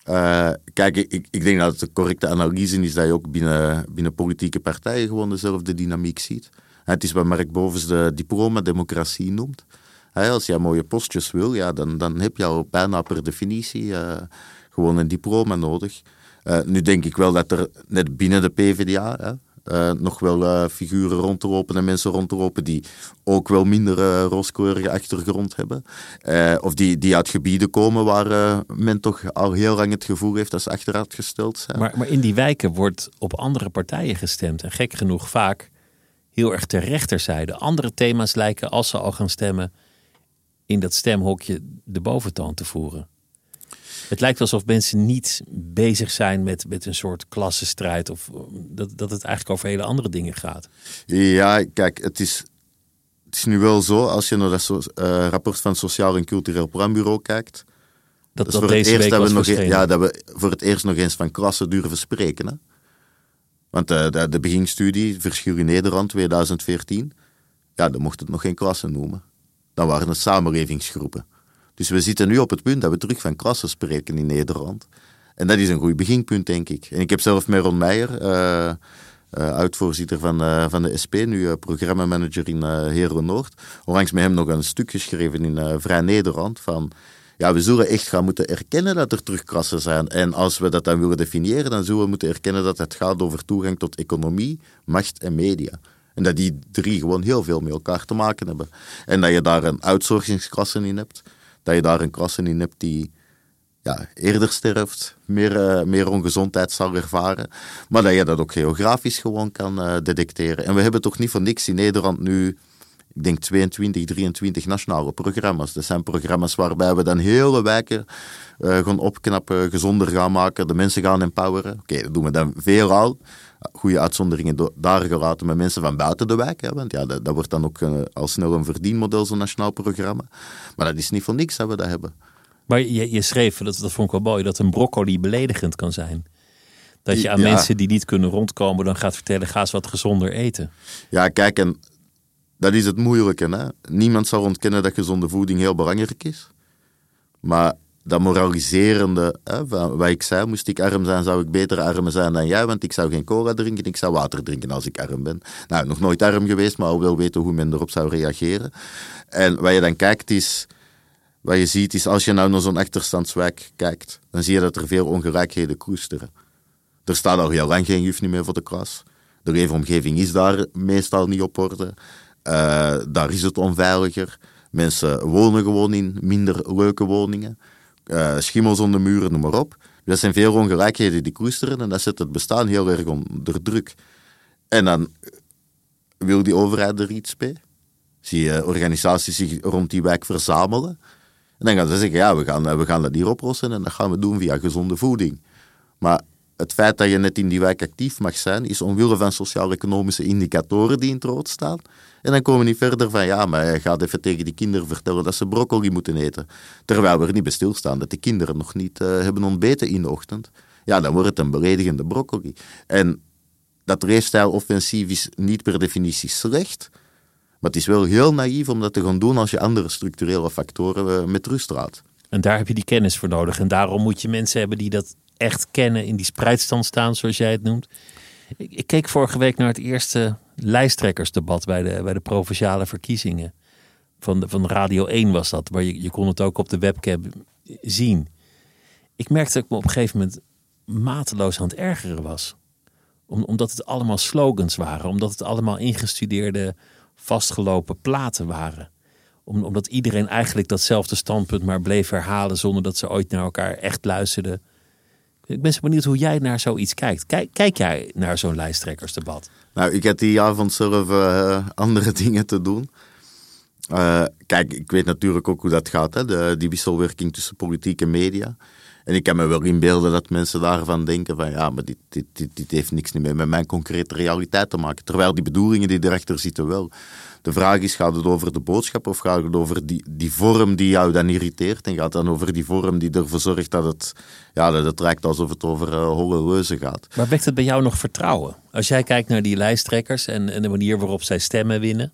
Uh, kijk, ik, ik denk dat het de correcte analyse is dat je ook binnen, binnen politieke partijen gewoon dezelfde dynamiek ziet. Het is wat Mark Bovens de diploma-democratie noemt. Als je mooie postjes wil, ja, dan, dan heb je al bijna per definitie uh, gewoon een diploma nodig. Uh, nu denk ik wel dat er net binnen de PvdA, uh, nog wel uh, figuren rondlopen en mensen rondlopen die ook wel minder uh, rooskleurige achtergrond hebben. of die, die uit gebieden komen waar men toch al heel lang het gevoel heeft dat ze achteruitgesteld zijn. Maar, maar in die wijken wordt op andere partijen gestemd. En gek genoeg vaak heel erg ter rechterzijde. Andere thema's lijken, als ze al gaan stemmen, in dat stemhokje de boventoon te voeren. Het lijkt alsof mensen niet bezig zijn met, met een soort klassenstrijd. Of dat, dat het eigenlijk over hele andere dingen gaat. Ja, kijk, het is, het is nu wel zo, als je naar dat uh, rapport van het Sociaal en Cultureel Planbureau kijkt. Dat, dat, dat deze week dat we nog, e- Ja, dat we voor het eerst nog eens van klassen durven spreken. Hè? Want uh, de, de beginstudie, Verschil in Nederland 2014, ja, dan mocht het nog geen klassen noemen. Dan waren het samenlevingsgroepen. Dus we zitten nu op het punt dat we terug van klassen spreken in Nederland. En dat is een goed beginpunt, denk ik. En ik heb zelf met Ron Meijer, uh, uh, van, uh, van de SP, nu programmamanager in Heren Noord, onlangs met hem nog een stuk geschreven in Vrij Nederland van... Ja, we zullen echt gaan moeten erkennen dat er terugklassen zijn. En als we dat dan willen definiëren, dan zullen we moeten erkennen dat het gaat over toegang tot economie, macht en media. En dat die drie gewoon heel veel met elkaar te maken hebben. En dat je daar een outsourcingsklasse in hebt dat je daar een klasse in hebt die ja, eerder sterft, meer, uh, meer ongezondheid zal ervaren. Maar dat je dat ook geografisch gewoon kan uh, detecteren. En we hebben toch niet voor niks in Nederland nu, ik denk 22, 23 nationale programma's. Dat zijn programma's waarbij we dan hele wijken uh, gaan opknappen, gezonder gaan maken, de mensen gaan empoweren. Oké, dat doen we dan veelal. Goede uitzonderingen daar gelaten met mensen van buiten de wijk. Hè, want ja, dat, dat wordt dan ook al snel een verdienmodel, zo'n nationaal programma. Maar dat is niet voor niks dat we dat hebben. Maar je, je schreef, dat, dat vond ik wel mooi, dat een broccoli beledigend kan zijn. Dat je aan mensen die niet kunnen rondkomen dan gaat vertellen, ga eens wat gezonder eten. Ja, kijk, en dat is het moeilijke. Hè? Niemand zal ontkennen dat gezonde voeding heel belangrijk is. Maar dat moraliserende, hè, van wat ik zei, moest ik arm zijn, zou ik beter arm zijn dan jij, want ik zou geen cola drinken, ik zou water drinken als ik arm ben. Nou, nog nooit arm geweest, maar al wel weten hoe men erop zou reageren. En wat je dan kijkt is, wat je ziet is, als je nou naar zo'n achterstandswijk kijkt, dan zie je dat er veel ongelijkheden koesteren. Er staat al heel lang geen juf meer voor de klas. De leefomgeving is daar meestal niet op orde. Uh, daar is het onveiliger. Mensen wonen gewoon in minder leuke woningen. Uh, schimmels onder muren, noem maar op. Dat zijn veel ongelijkheden die koesteren en dat zet het bestaan heel erg onder druk. En dan wil die overheid er iets bij. Zie je organisaties zich rond die wijk verzamelen. En dan gaan ze zeggen, ja, we gaan, we gaan dat hier oplossen en dat gaan we doen via gezonde voeding. Maar het feit dat je net in die wijk actief mag zijn, is omwille van sociaal-economische indicatoren die in het rood staan. En dan komen we niet verder van, ja, maar je gaat even tegen die kinderen vertellen dat ze broccoli moeten eten. Terwijl we er niet bij stilstaan dat de kinderen nog niet uh, hebben ontbeten in de ochtend. Ja, dan wordt het een beledigende broccoli. En dat leefstijloffensief is niet per definitie slecht, maar het is wel heel naïef om dat te gaan doen als je andere structurele factoren eh, met rust laat. En daar heb je die kennis voor nodig. En daarom moet je mensen hebben die dat echt kennen, in die spreidstand staan, zoals jij het noemt. Ik, ik keek vorige week naar het eerste lijsttrekkersdebat bij de, bij de provinciale verkiezingen. Van, de, van Radio 1 was dat, maar je, je kon het ook op de webcam zien. Ik merkte dat ik me op een gegeven moment mateloos aan het ergeren was. Om, omdat het allemaal slogans waren, omdat het allemaal ingestudeerde vastgelopen platen waren. Om, omdat iedereen eigenlijk datzelfde standpunt maar bleef herhalen zonder dat ze ooit naar elkaar echt luisterden. Ik ben zo benieuwd hoe jij naar zoiets kijkt. Kijk, kijk jij naar zo'n lijsttrekkersdebat? Nou, ik heb die avond zelf uh, andere *laughs* dingen te doen. Uh, kijk, ik weet natuurlijk ook hoe dat gaat, hè? De, die wisselwerking tussen politiek en media. En ik kan me wel inbeelden dat mensen daarvan denken van ja, maar dit, dit, dit, dit heeft niks meer met mijn concrete realiteit te maken. Terwijl die bedoelingen die erachter zitten wel. De vraag is, gaat het over de boodschap of gaat het over die, die vorm die jou dan irriteert? En gaat het dan over die vorm die ervoor zorgt dat het, ja, dat het lijkt alsof het over uh, holle leuzen gaat? Maar wekt het bij jou nog vertrouwen? Als jij kijkt naar die lijsttrekkers en, en de manier waarop zij stemmen winnen.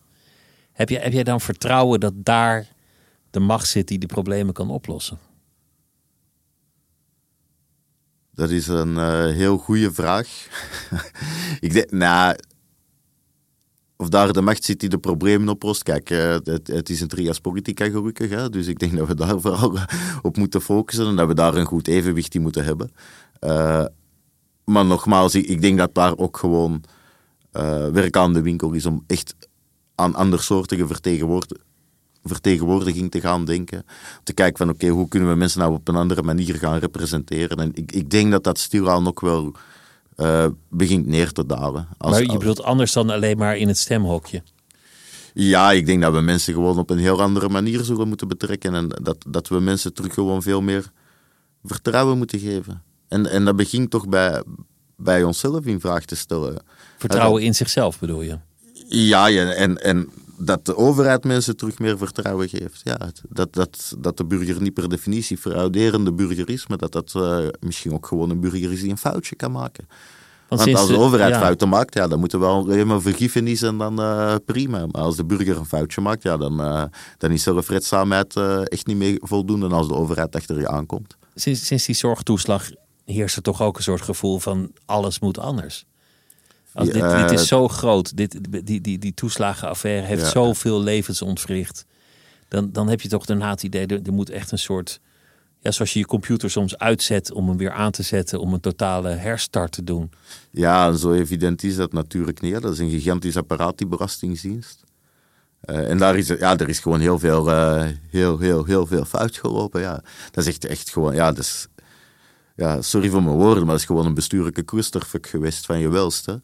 Heb, je, heb jij dan vertrouwen dat daar de macht zit die de problemen kan oplossen? Dat is een uh, heel goede vraag. *laughs* ik denk, nou, of daar de macht zit die de problemen oplost. Kijk, uh, het, is een trias politica gelukkig. Hè? Dus ik denk dat we daar *laughs* vooral op moeten focussen en dat we daar een goed evenwicht in moeten hebben. Uh, maar nogmaals, ik, ik, denk dat daar ook gewoon werk aan de winkel is om echt aan andersoortige vertegenwoordigers vertegenwoordiging te gaan denken. Te kijken van oké, hoe kunnen we mensen nou op een andere manier gaan representeren. En ik, ik denk dat dat stilaan ook wel uh, begint neer te dalen. Als, maar je bedoelt anders dan alleen maar in het stemhokje? Ja, ik denk dat we mensen gewoon op een heel andere manier zullen moeten betrekken. En dat, dat we mensen terug gewoon veel meer vertrouwen moeten geven. En, en dat begint toch bij, bij onszelf in vraag te stellen. Vertrouwen in zichzelf bedoel je? Ja, en, en dat de overheid mensen terug meer vertrouwen geeft. Ja, dat, dat, dat de burger niet per definitie verouderende burger is, maar dat dat uh, misschien ook gewoon een burger is die een foutje kan maken. Want, Want als de overheid fouten maakt, ja, dan moeten we wel helemaal vergiffenis en dan uh, prima. Maar als de burger een foutje maakt, ja, dan, uh, dan is zelfredzaamheid echt niet meer voldoende als de overheid achter je aankomt. Sinds, sinds die zorgtoeslag heerst er toch ook een soort gevoel van alles moet anders. Als dit, dit, is zo groot, dit, die, die, die toeslagenaffaire heeft ja. zoveel levens ontwricht. Dan, dan heb je toch daarna het idee, er, er moet echt een soort... Ja, zoals je je computer soms uitzet om hem weer aan te zetten, om een totale herstart te doen. Ja, zo evident is dat natuurlijk niet. Dat is een gigantisch apparaat, die Belastingdienst. Uh, en daar is, ja, er is gewoon heel veel, uh, heel, heel, heel veel fout gelopen. Ja. Dat is echt, echt gewoon, ja, dat is, ja, sorry voor mijn woorden, maar dat is gewoon een bestuurlijke clusterfuck geweest van je welste.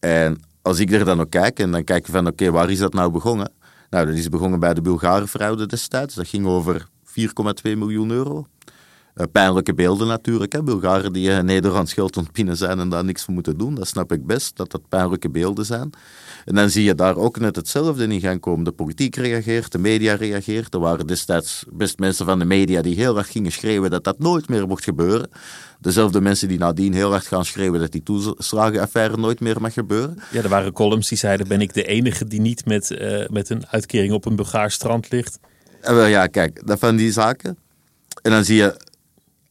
En als ik er dan ook kijk en dan kijk je van, oké, waar is dat nou begonnen? Nou, dat is begonnen bij de Bulgarenfraude destijds. Dat ging over 4,2 miljoen euro. Uh, pijnlijke beelden natuurlijk. Hè. Bulgaren die uh, Nederlands geld ontpinnen zijn en daar niks voor moeten doen. Dat snap ik best, dat dat pijnlijke beelden zijn. En dan zie je daar ook net hetzelfde in gaan komen. De politiek reageert, de media reageert. Er waren destijds best mensen van de media die heel erg gingen schreeuwen dat dat nooit meer mocht gebeuren. Dezelfde mensen die nadien heel erg gaan schreeuwen dat die toeslagenaffaire nooit meer mag gebeuren. Ja, er waren columns die zeiden: ben ik de enige die niet met, uh, met een uitkering op een Bulgaars strand ligt? En wel, ja, kijk, dat van die zaken. En dan zie je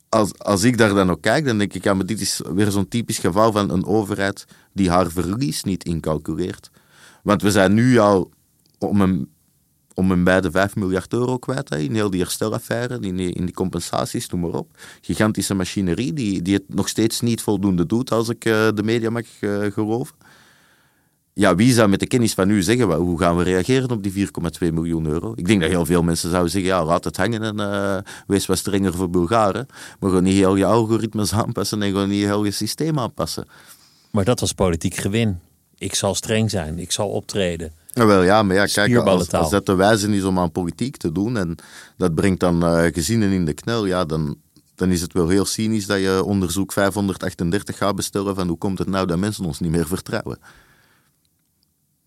als, als ik daar dan ook kijk, dan denk ik, ja, maar dit is weer zo'n typisch geval van een overheid die haar verlies niet incalculeert. Want we zijn nu al om een, om een bij de 5 miljard euro kwijt hè, in heel die herstelaffaire, in die, in die compensaties, noem maar op. Gigantische machinerie die, die het nog steeds niet voldoende doet, als ik uh, de media mag uh, geloven ja, wie zou met de kennis van nu zeggen, hoe gaan we reageren op die 4,2 miljoen euro? Ik denk dat heel veel mensen zouden zeggen, ja, laat het hangen en uh, wees wat strenger voor Bulgaren. Maar gewoon niet heel je algoritmes aanpassen en gewoon niet heel je systeem aanpassen. Maar dat was politiek gewin. Ik zal streng zijn, ik zal optreden. Ja, wel, ja, maar ja, kijk, als, als, dat de wijze is om aan politiek te doen en dat brengt dan uh, gezinnen in de knel, ja, dan, dan is het wel heel cynisch dat je onderzoek 538 gaat bestellen van hoe komt het nou dat mensen ons niet meer vertrouwen.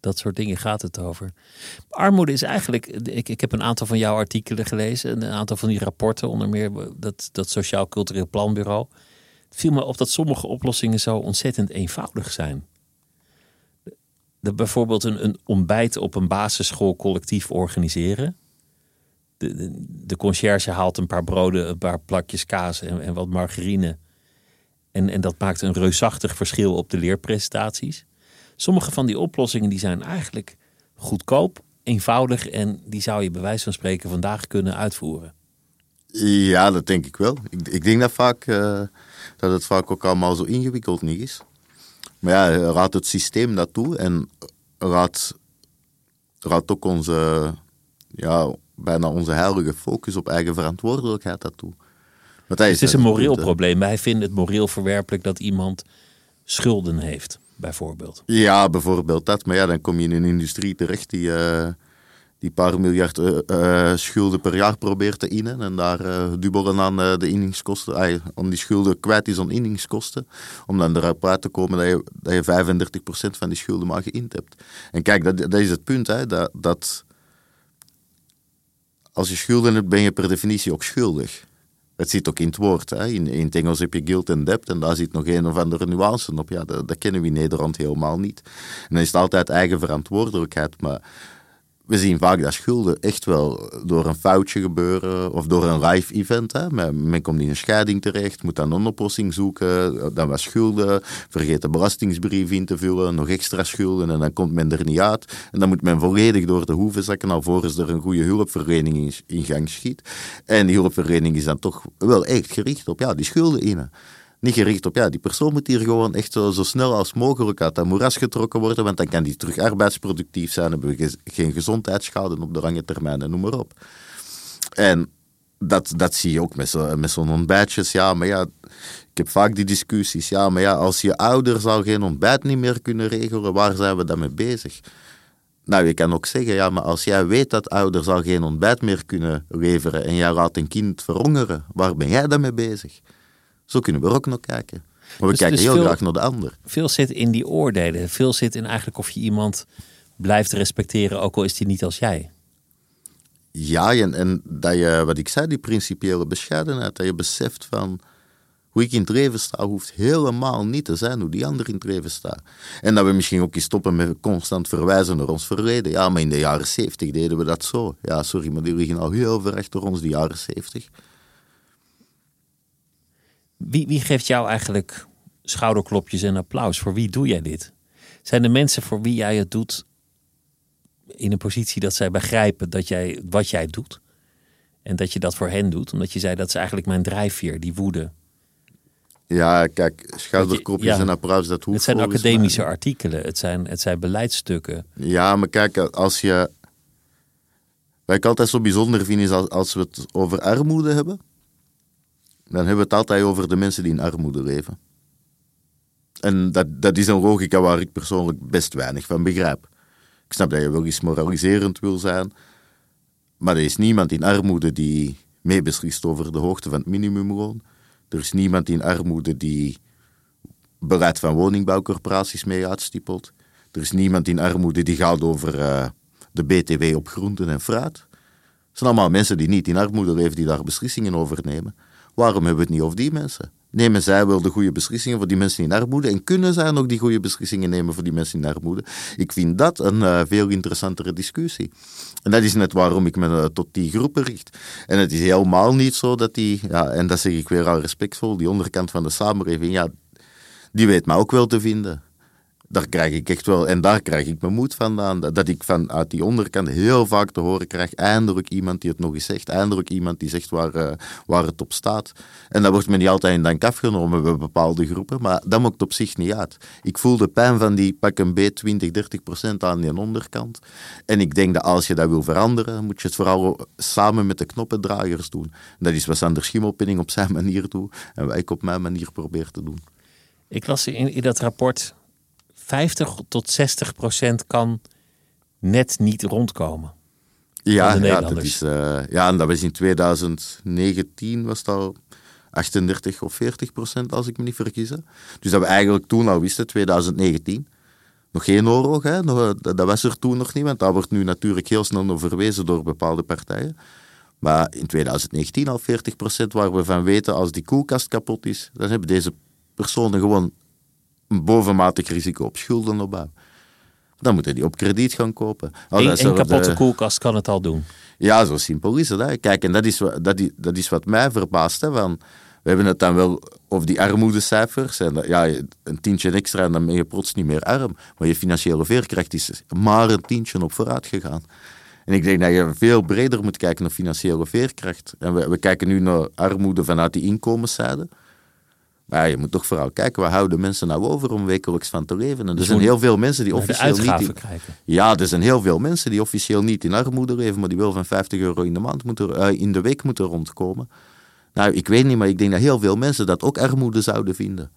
Dat soort dingen gaat het over. Armoede is eigenlijk. Ik, ik heb een aantal van jouw artikelen gelezen. Een aantal van die rapporten, onder meer dat, dat Sociaal Cultureel Planbureau. Het viel me op dat sommige oplossingen zo ontzettend eenvoudig zijn. De, bijvoorbeeld een, een ontbijt op een basisschool collectief organiseren. De, de, de, conciërge haalt een paar broden, een paar plakjes kaas en, en wat margarine. En, en dat maakt een reusachtig verschil op de leerprestaties. Sommige van die oplossingen die zijn eigenlijk goedkoop, eenvoudig en die zou je bij wijze van spreken vandaag kunnen uitvoeren. Ja, dat denk ik wel. Ik, ik denk dat, vaak, uh, dat het vaak ook allemaal zo ingewikkeld niet is. Maar ja, raadt het systeem dat toe en raadt, raadt ook onze, ja, bijna onze heilige focus op eigen verantwoordelijkheid dat toe. Dus het is een moreel probleem. Wij vinden het moreel verwerpelijk dat iemand schulden heeft bijvoorbeeld. Ja, bijvoorbeeld dat. Maar ja, dan kom je in een industrie terecht die, uh, die paar miljard uh, schulden per jaar probeert te innen. En daar dubbelen aan de inningskosten, om die schulden kwijt is aan inningskosten. Om dan eruit uit te komen dat je, dat je 35% van die schulden maar geïnd hebt. En kijk, dat, dat is het punt, hè, dat, dat als je schulden hebt, ben je per definitie ook schuldig. Het zit ook in het woord. Hè. In, het Engels heb je guilt en debt en daar zit nog een of andere nuance op. Ja, dat, dat kennen we in Nederland helemaal niet. En dan is het altijd eigen verantwoordelijkheid. Maar we zien vaak dat schulden echt wel door een foutje gebeuren of door een live event. Hè. Men, komt in een scheiding terecht, moet dan een oplossing zoeken, dan wat schulden, vergeet de belastingsbrief in te vullen, nog extra schulden en dan komt men er niet uit. En dan moet men volledig door de hoeven zakken alvorens er een goede hulpverlening in gang schiet. En die hulpverlening is dan toch wel echt gericht op ja, die schulden innen niet gericht op, ja, die persoon moet hier gewoon echt zo, zo snel als mogelijk uit dat moeras getrokken worden, want dan kan die terug arbeidsproductief zijn, hebben we geen gezondheidsschade op de lange termijn en noem maar op. En dat, dat zie je ook met, zo, met zo'n ontbijtjes. Ja, maar ja, ik heb vaak die discussies. Ja, maar ja, als je ouder al geen ontbijt niet meer kunnen regelen, waar zijn we dan mee bezig? Nou, je kan ook zeggen, ja, maar als jij weet dat ouders al geen ontbijt meer kunnen leveren en jij laat een kind verhongeren, waar ben jij dan mee bezig? Zo kunnen we ook nog kijken. Maar we dus- kijken dus heel graag naar de ander. Veel zit in die oordelen. Veel zit in eigenlijk of je iemand blijft respecteren, ook al is die niet als jij. Ja, en, en dat je, wat ik zei, die principiële bescheidenheid, dat je beseft van hoe ik in het leven sta, hoeft helemaal niet te zijn hoe die ander in het leven staat. En dat we misschien ook eens stoppen met constant verwijzen naar ons verleden. Ja, maar in de jaren zeventig deden we dat zo. Ja, sorry, maar die liggen al heel ver achter ons, die jaren zeventig. Wie, wie geeft jou eigenlijk schouderklopjes en applaus? Voor wie doe jij dit? Zijn de mensen voor wie jij het doet in een positie dat zij begrijpen dat jij, wat jij doet? En dat je dat voor hen doet? Omdat je zei dat is eigenlijk mijn drijfveer, die woede. Ja, kijk, schouderklopjes en applaus, dat hoeft Het zijn academische artikelen, het zijn, het zijn beleidstukken. Ja, maar kijk, als je Wat ik altijd zo bijzonder vind is als, als we het over armoede hebben, dan hebben we het altijd over de mensen die in armoede leven. En dat, dat is een logica waar ik persoonlijk best weinig van begrijp. Ik snap dat je wel eens moraliserend wil zijn, maar er is niemand in armoede die meebeslist over de hoogte van het minimumloon. Er is niemand in armoede die beleid van woningbouwcorporaties mee uitstippelt. Er is niemand in armoede die gaat over uh, de BTW op groenten en fruit. Het zijn allemaal mensen die niet in armoede leven, die daar beslissingen over nemen. Waarom hebben we het niet over die mensen? Nemen zij wel de goede beslissingen voor die mensen in armoede? En kunnen zij nog die goede beslissingen nemen voor die mensen in armoede? Ik vind dat een uh, veel interessantere discussie. En dat is net waarom ik me uh, tot die groepen richt. En het is helemaal niet zo dat die, ja, en dat zeg ik weer al respectvol, die onderkant van de samenleving, ja, die weet mij ook wel te vinden daar krijg ik echt wel, en daar krijg ik mijn moed vandaan. Dat ik vanuit die onderkant heel vaak te horen krijg, eindelijk iemand die het nog eens zegt, eindelijk iemand die zegt waar, uh, waar het op staat. En dat wordt me niet altijd in dank afgenomen bij bepaalde groepen, maar dat maakt op zich niet uit. Ik voel de pijn van die pak een B 20, 30 procent aan die onderkant. En ik denk dat als je dat wil veranderen, moet je het vooral samen met de knoppendragers doen. Dat is wat Sander Schimmelpinning op zijn manier doet en wat ik op mijn manier probeer te doen. Ik las in dat rapport 50 tot 60 procent kan net niet rondkomen. Ja, ja, dat is, uh, ja, en dat was in 2019 was dat 38 of 40 procent, als ik me niet vergis. Dus dat we eigenlijk toen al wisten, 2019. Nog geen oorlog, hè? Nog, dat, was er toen nog niet, want dat wordt nu natuurlijk heel snel naar verwezen door bepaalde partijen. Maar in 2019 al 40 procent waar we van weten, als die koelkast kapot is, dan hebben deze personen gewoon een bovenmatig risico op schulden opbouwen. Dan moeten die op krediet gaan kopen. Als een kapotte koelkast kan het al doen. Ja, zo simpel is het. Hè. Kijk, en dat is, dat, is, dat is wat mij verbaast. Hè, van, we hebben het dan wel over die armoedecijfers. En ja, een tientje extra en dan ben je plots niet meer arm. Maar je financiële veerkracht is maar een tientje op vooruit gegaan. En ik denk dat je veel breder moet kijken naar financiële veerkracht. En we, we kijken nu naar armoede vanuit die inkomenszijde. Maar je moet toch vooral kijken, waar houden mensen nou over om wekelijks van te leven? En er dus zijn heel veel mensen die officieel niet... In, ja, er zijn heel veel mensen die officieel niet in armoede leven, maar die wel van 50 euro in de, maand moeten, uh, in de week moeten rondkomen. Nou, ik weet niet, maar ik denk dat heel veel mensen dat ook armoede zouden vinden.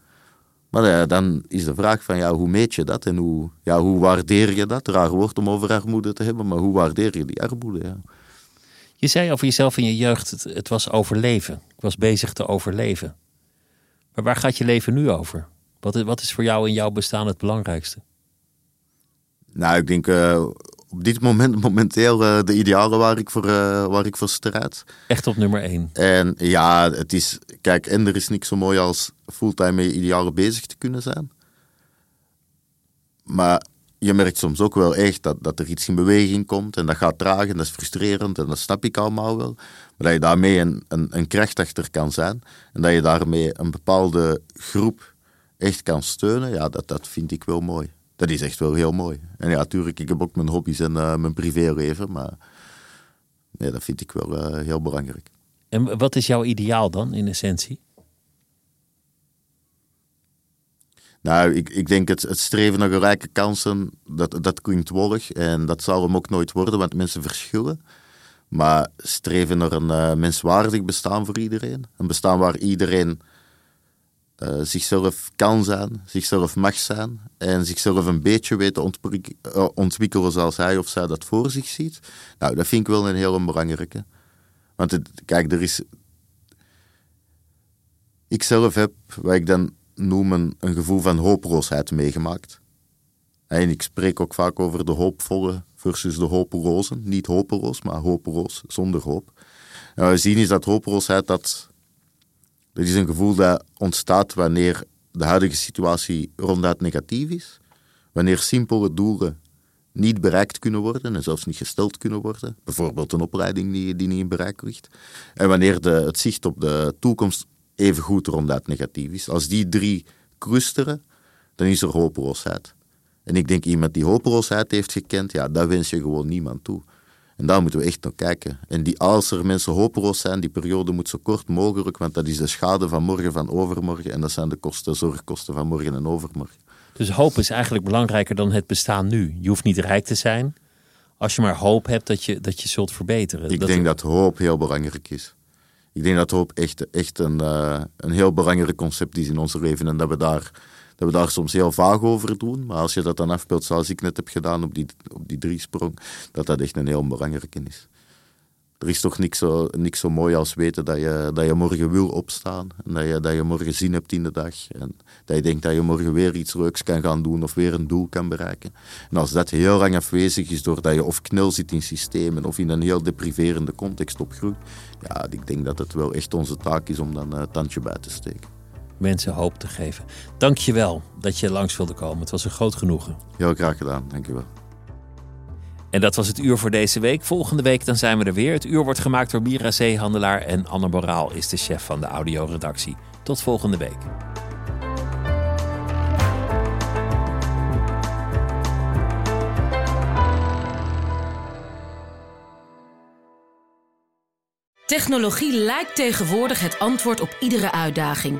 Maar uh, dan is de vraag van, ja, hoe meet je dat en hoe, ja, hoe waardeer je dat? Raar woord om over armoede te hebben, maar hoe waardeer je die armoede? Ja. Je zei over jezelf in je jeugd, het, het was overleven. Ik was bezig te overleven. Maar waar gaat je leven nu over? Wat is, wat is voor jou in jouw bestaan het belangrijkste? Nou, ik denk uh, op dit moment momenteel uh, de idealen waar ik, voor, uh, waar ik voor strijd. Echt op nummer één. En ja, het is, kijk, en er is niks zo mooi als fulltime met je idealen bezig te kunnen zijn. Maar je merkt soms ook wel echt dat, dat er iets in beweging komt en dat gaat traag en dat is frustrerend en dat snap ik allemaal wel. Maar dat je daarmee een, een, een kracht achter kan zijn en dat je daarmee een bepaalde groep echt kan steunen, ja, dat, dat vind ik wel mooi. Dat is echt wel heel mooi. En ja, natuurlijk, ik heb ook mijn hobby's en uh, mijn privéleven, maar nee, dat vind ik wel uh, heel belangrijk. En wat is jouw ideaal dan, in essentie? Nou, ik, ik denk het, het streven naar gelijke kansen, dat, dat klinkt wollig. En dat zal hem ook nooit worden, want mensen verschillen. Maar streven naar een uh, menswaardig bestaan voor iedereen. Een bestaan waar iedereen uh, zichzelf kan zijn, zichzelf mag zijn. En zichzelf een beetje weet te uh, ontwikkelen zoals hij of zij dat voor zich ziet. Nou, dat vind ik wel een heel belangrijke. Want kijk, er is... Ik zelf heb, wat ik dan noemen een gevoel van hopeloosheid meegemaakt. En ik spreek ook vaak over de hoopvolle versus de hopeloze. Niet hopeloos, maar hopeloos, zonder hoop. En we zien is dat hopeloosheid, dat, dat is een gevoel dat ontstaat wanneer de huidige situatie ronduit negatief is. Wanneer simpele doelen niet bereikt kunnen worden en zelfs niet gesteld kunnen worden. Bijvoorbeeld een opleiding die, die niet in bereik ligt. En wanneer de, het zicht op de toekomst even goed ronduit negatief is. Als die drie clusteren, dan is er hopeloosheid. En ik denk iemand die hopeloosheid heeft gekend, ja, daar wens je gewoon niemand toe. En daar moeten we echt naar kijken. En die, als er mensen hopeloos zijn, die periode moet zo kort mogelijk, want dat is de schade van morgen, van overmorgen. En dat zijn de kosten, zorgkosten van morgen en overmorgen. Dus hoop is eigenlijk belangrijker dan het bestaan nu. Je hoeft niet rijk te zijn. als je maar hoop hebt dat je, dat je zult verbeteren. Ik dat denk dat hoop heel belangrijk is. Ik denk dat hoop echt, echt een, uh, een heel belangrijk concept is in ons leven. En dat we, daar, dat we daar soms heel vaag over doen. Maar als je dat dan afspeelt zoals ik net heb gedaan op die, op die driesprong, dat dat echt een heel belangrijke is er is toch niks zo, niks zo mooi als weten dat je, dat je morgen wil opstaan. En dat je, dat je morgen zin hebt in de dag. En dat je denkt dat je morgen weer iets leuks kan gaan doen of weer een doel kan bereiken. En als dat heel lang afwezig is doordat je of knel zit in systemen of in een heel depriverende context opgroeit. Ja, ik denk dat het wel echt onze taak is om dan een tandje bij te steken. Mensen hoop te geven. Dank je wel dat je langs wilde komen. Het was een groot genoegen. Heel graag gedaan, dank je wel. En dat was het uur voor deze week. Volgende week dan zijn we er weer. Het uur wordt gemaakt door Mira Zeehandelaar en Anne Moraal is de chef van de audioredactie. Tot volgende week. Technologie lijkt tegenwoordig het antwoord op iedere uitdaging.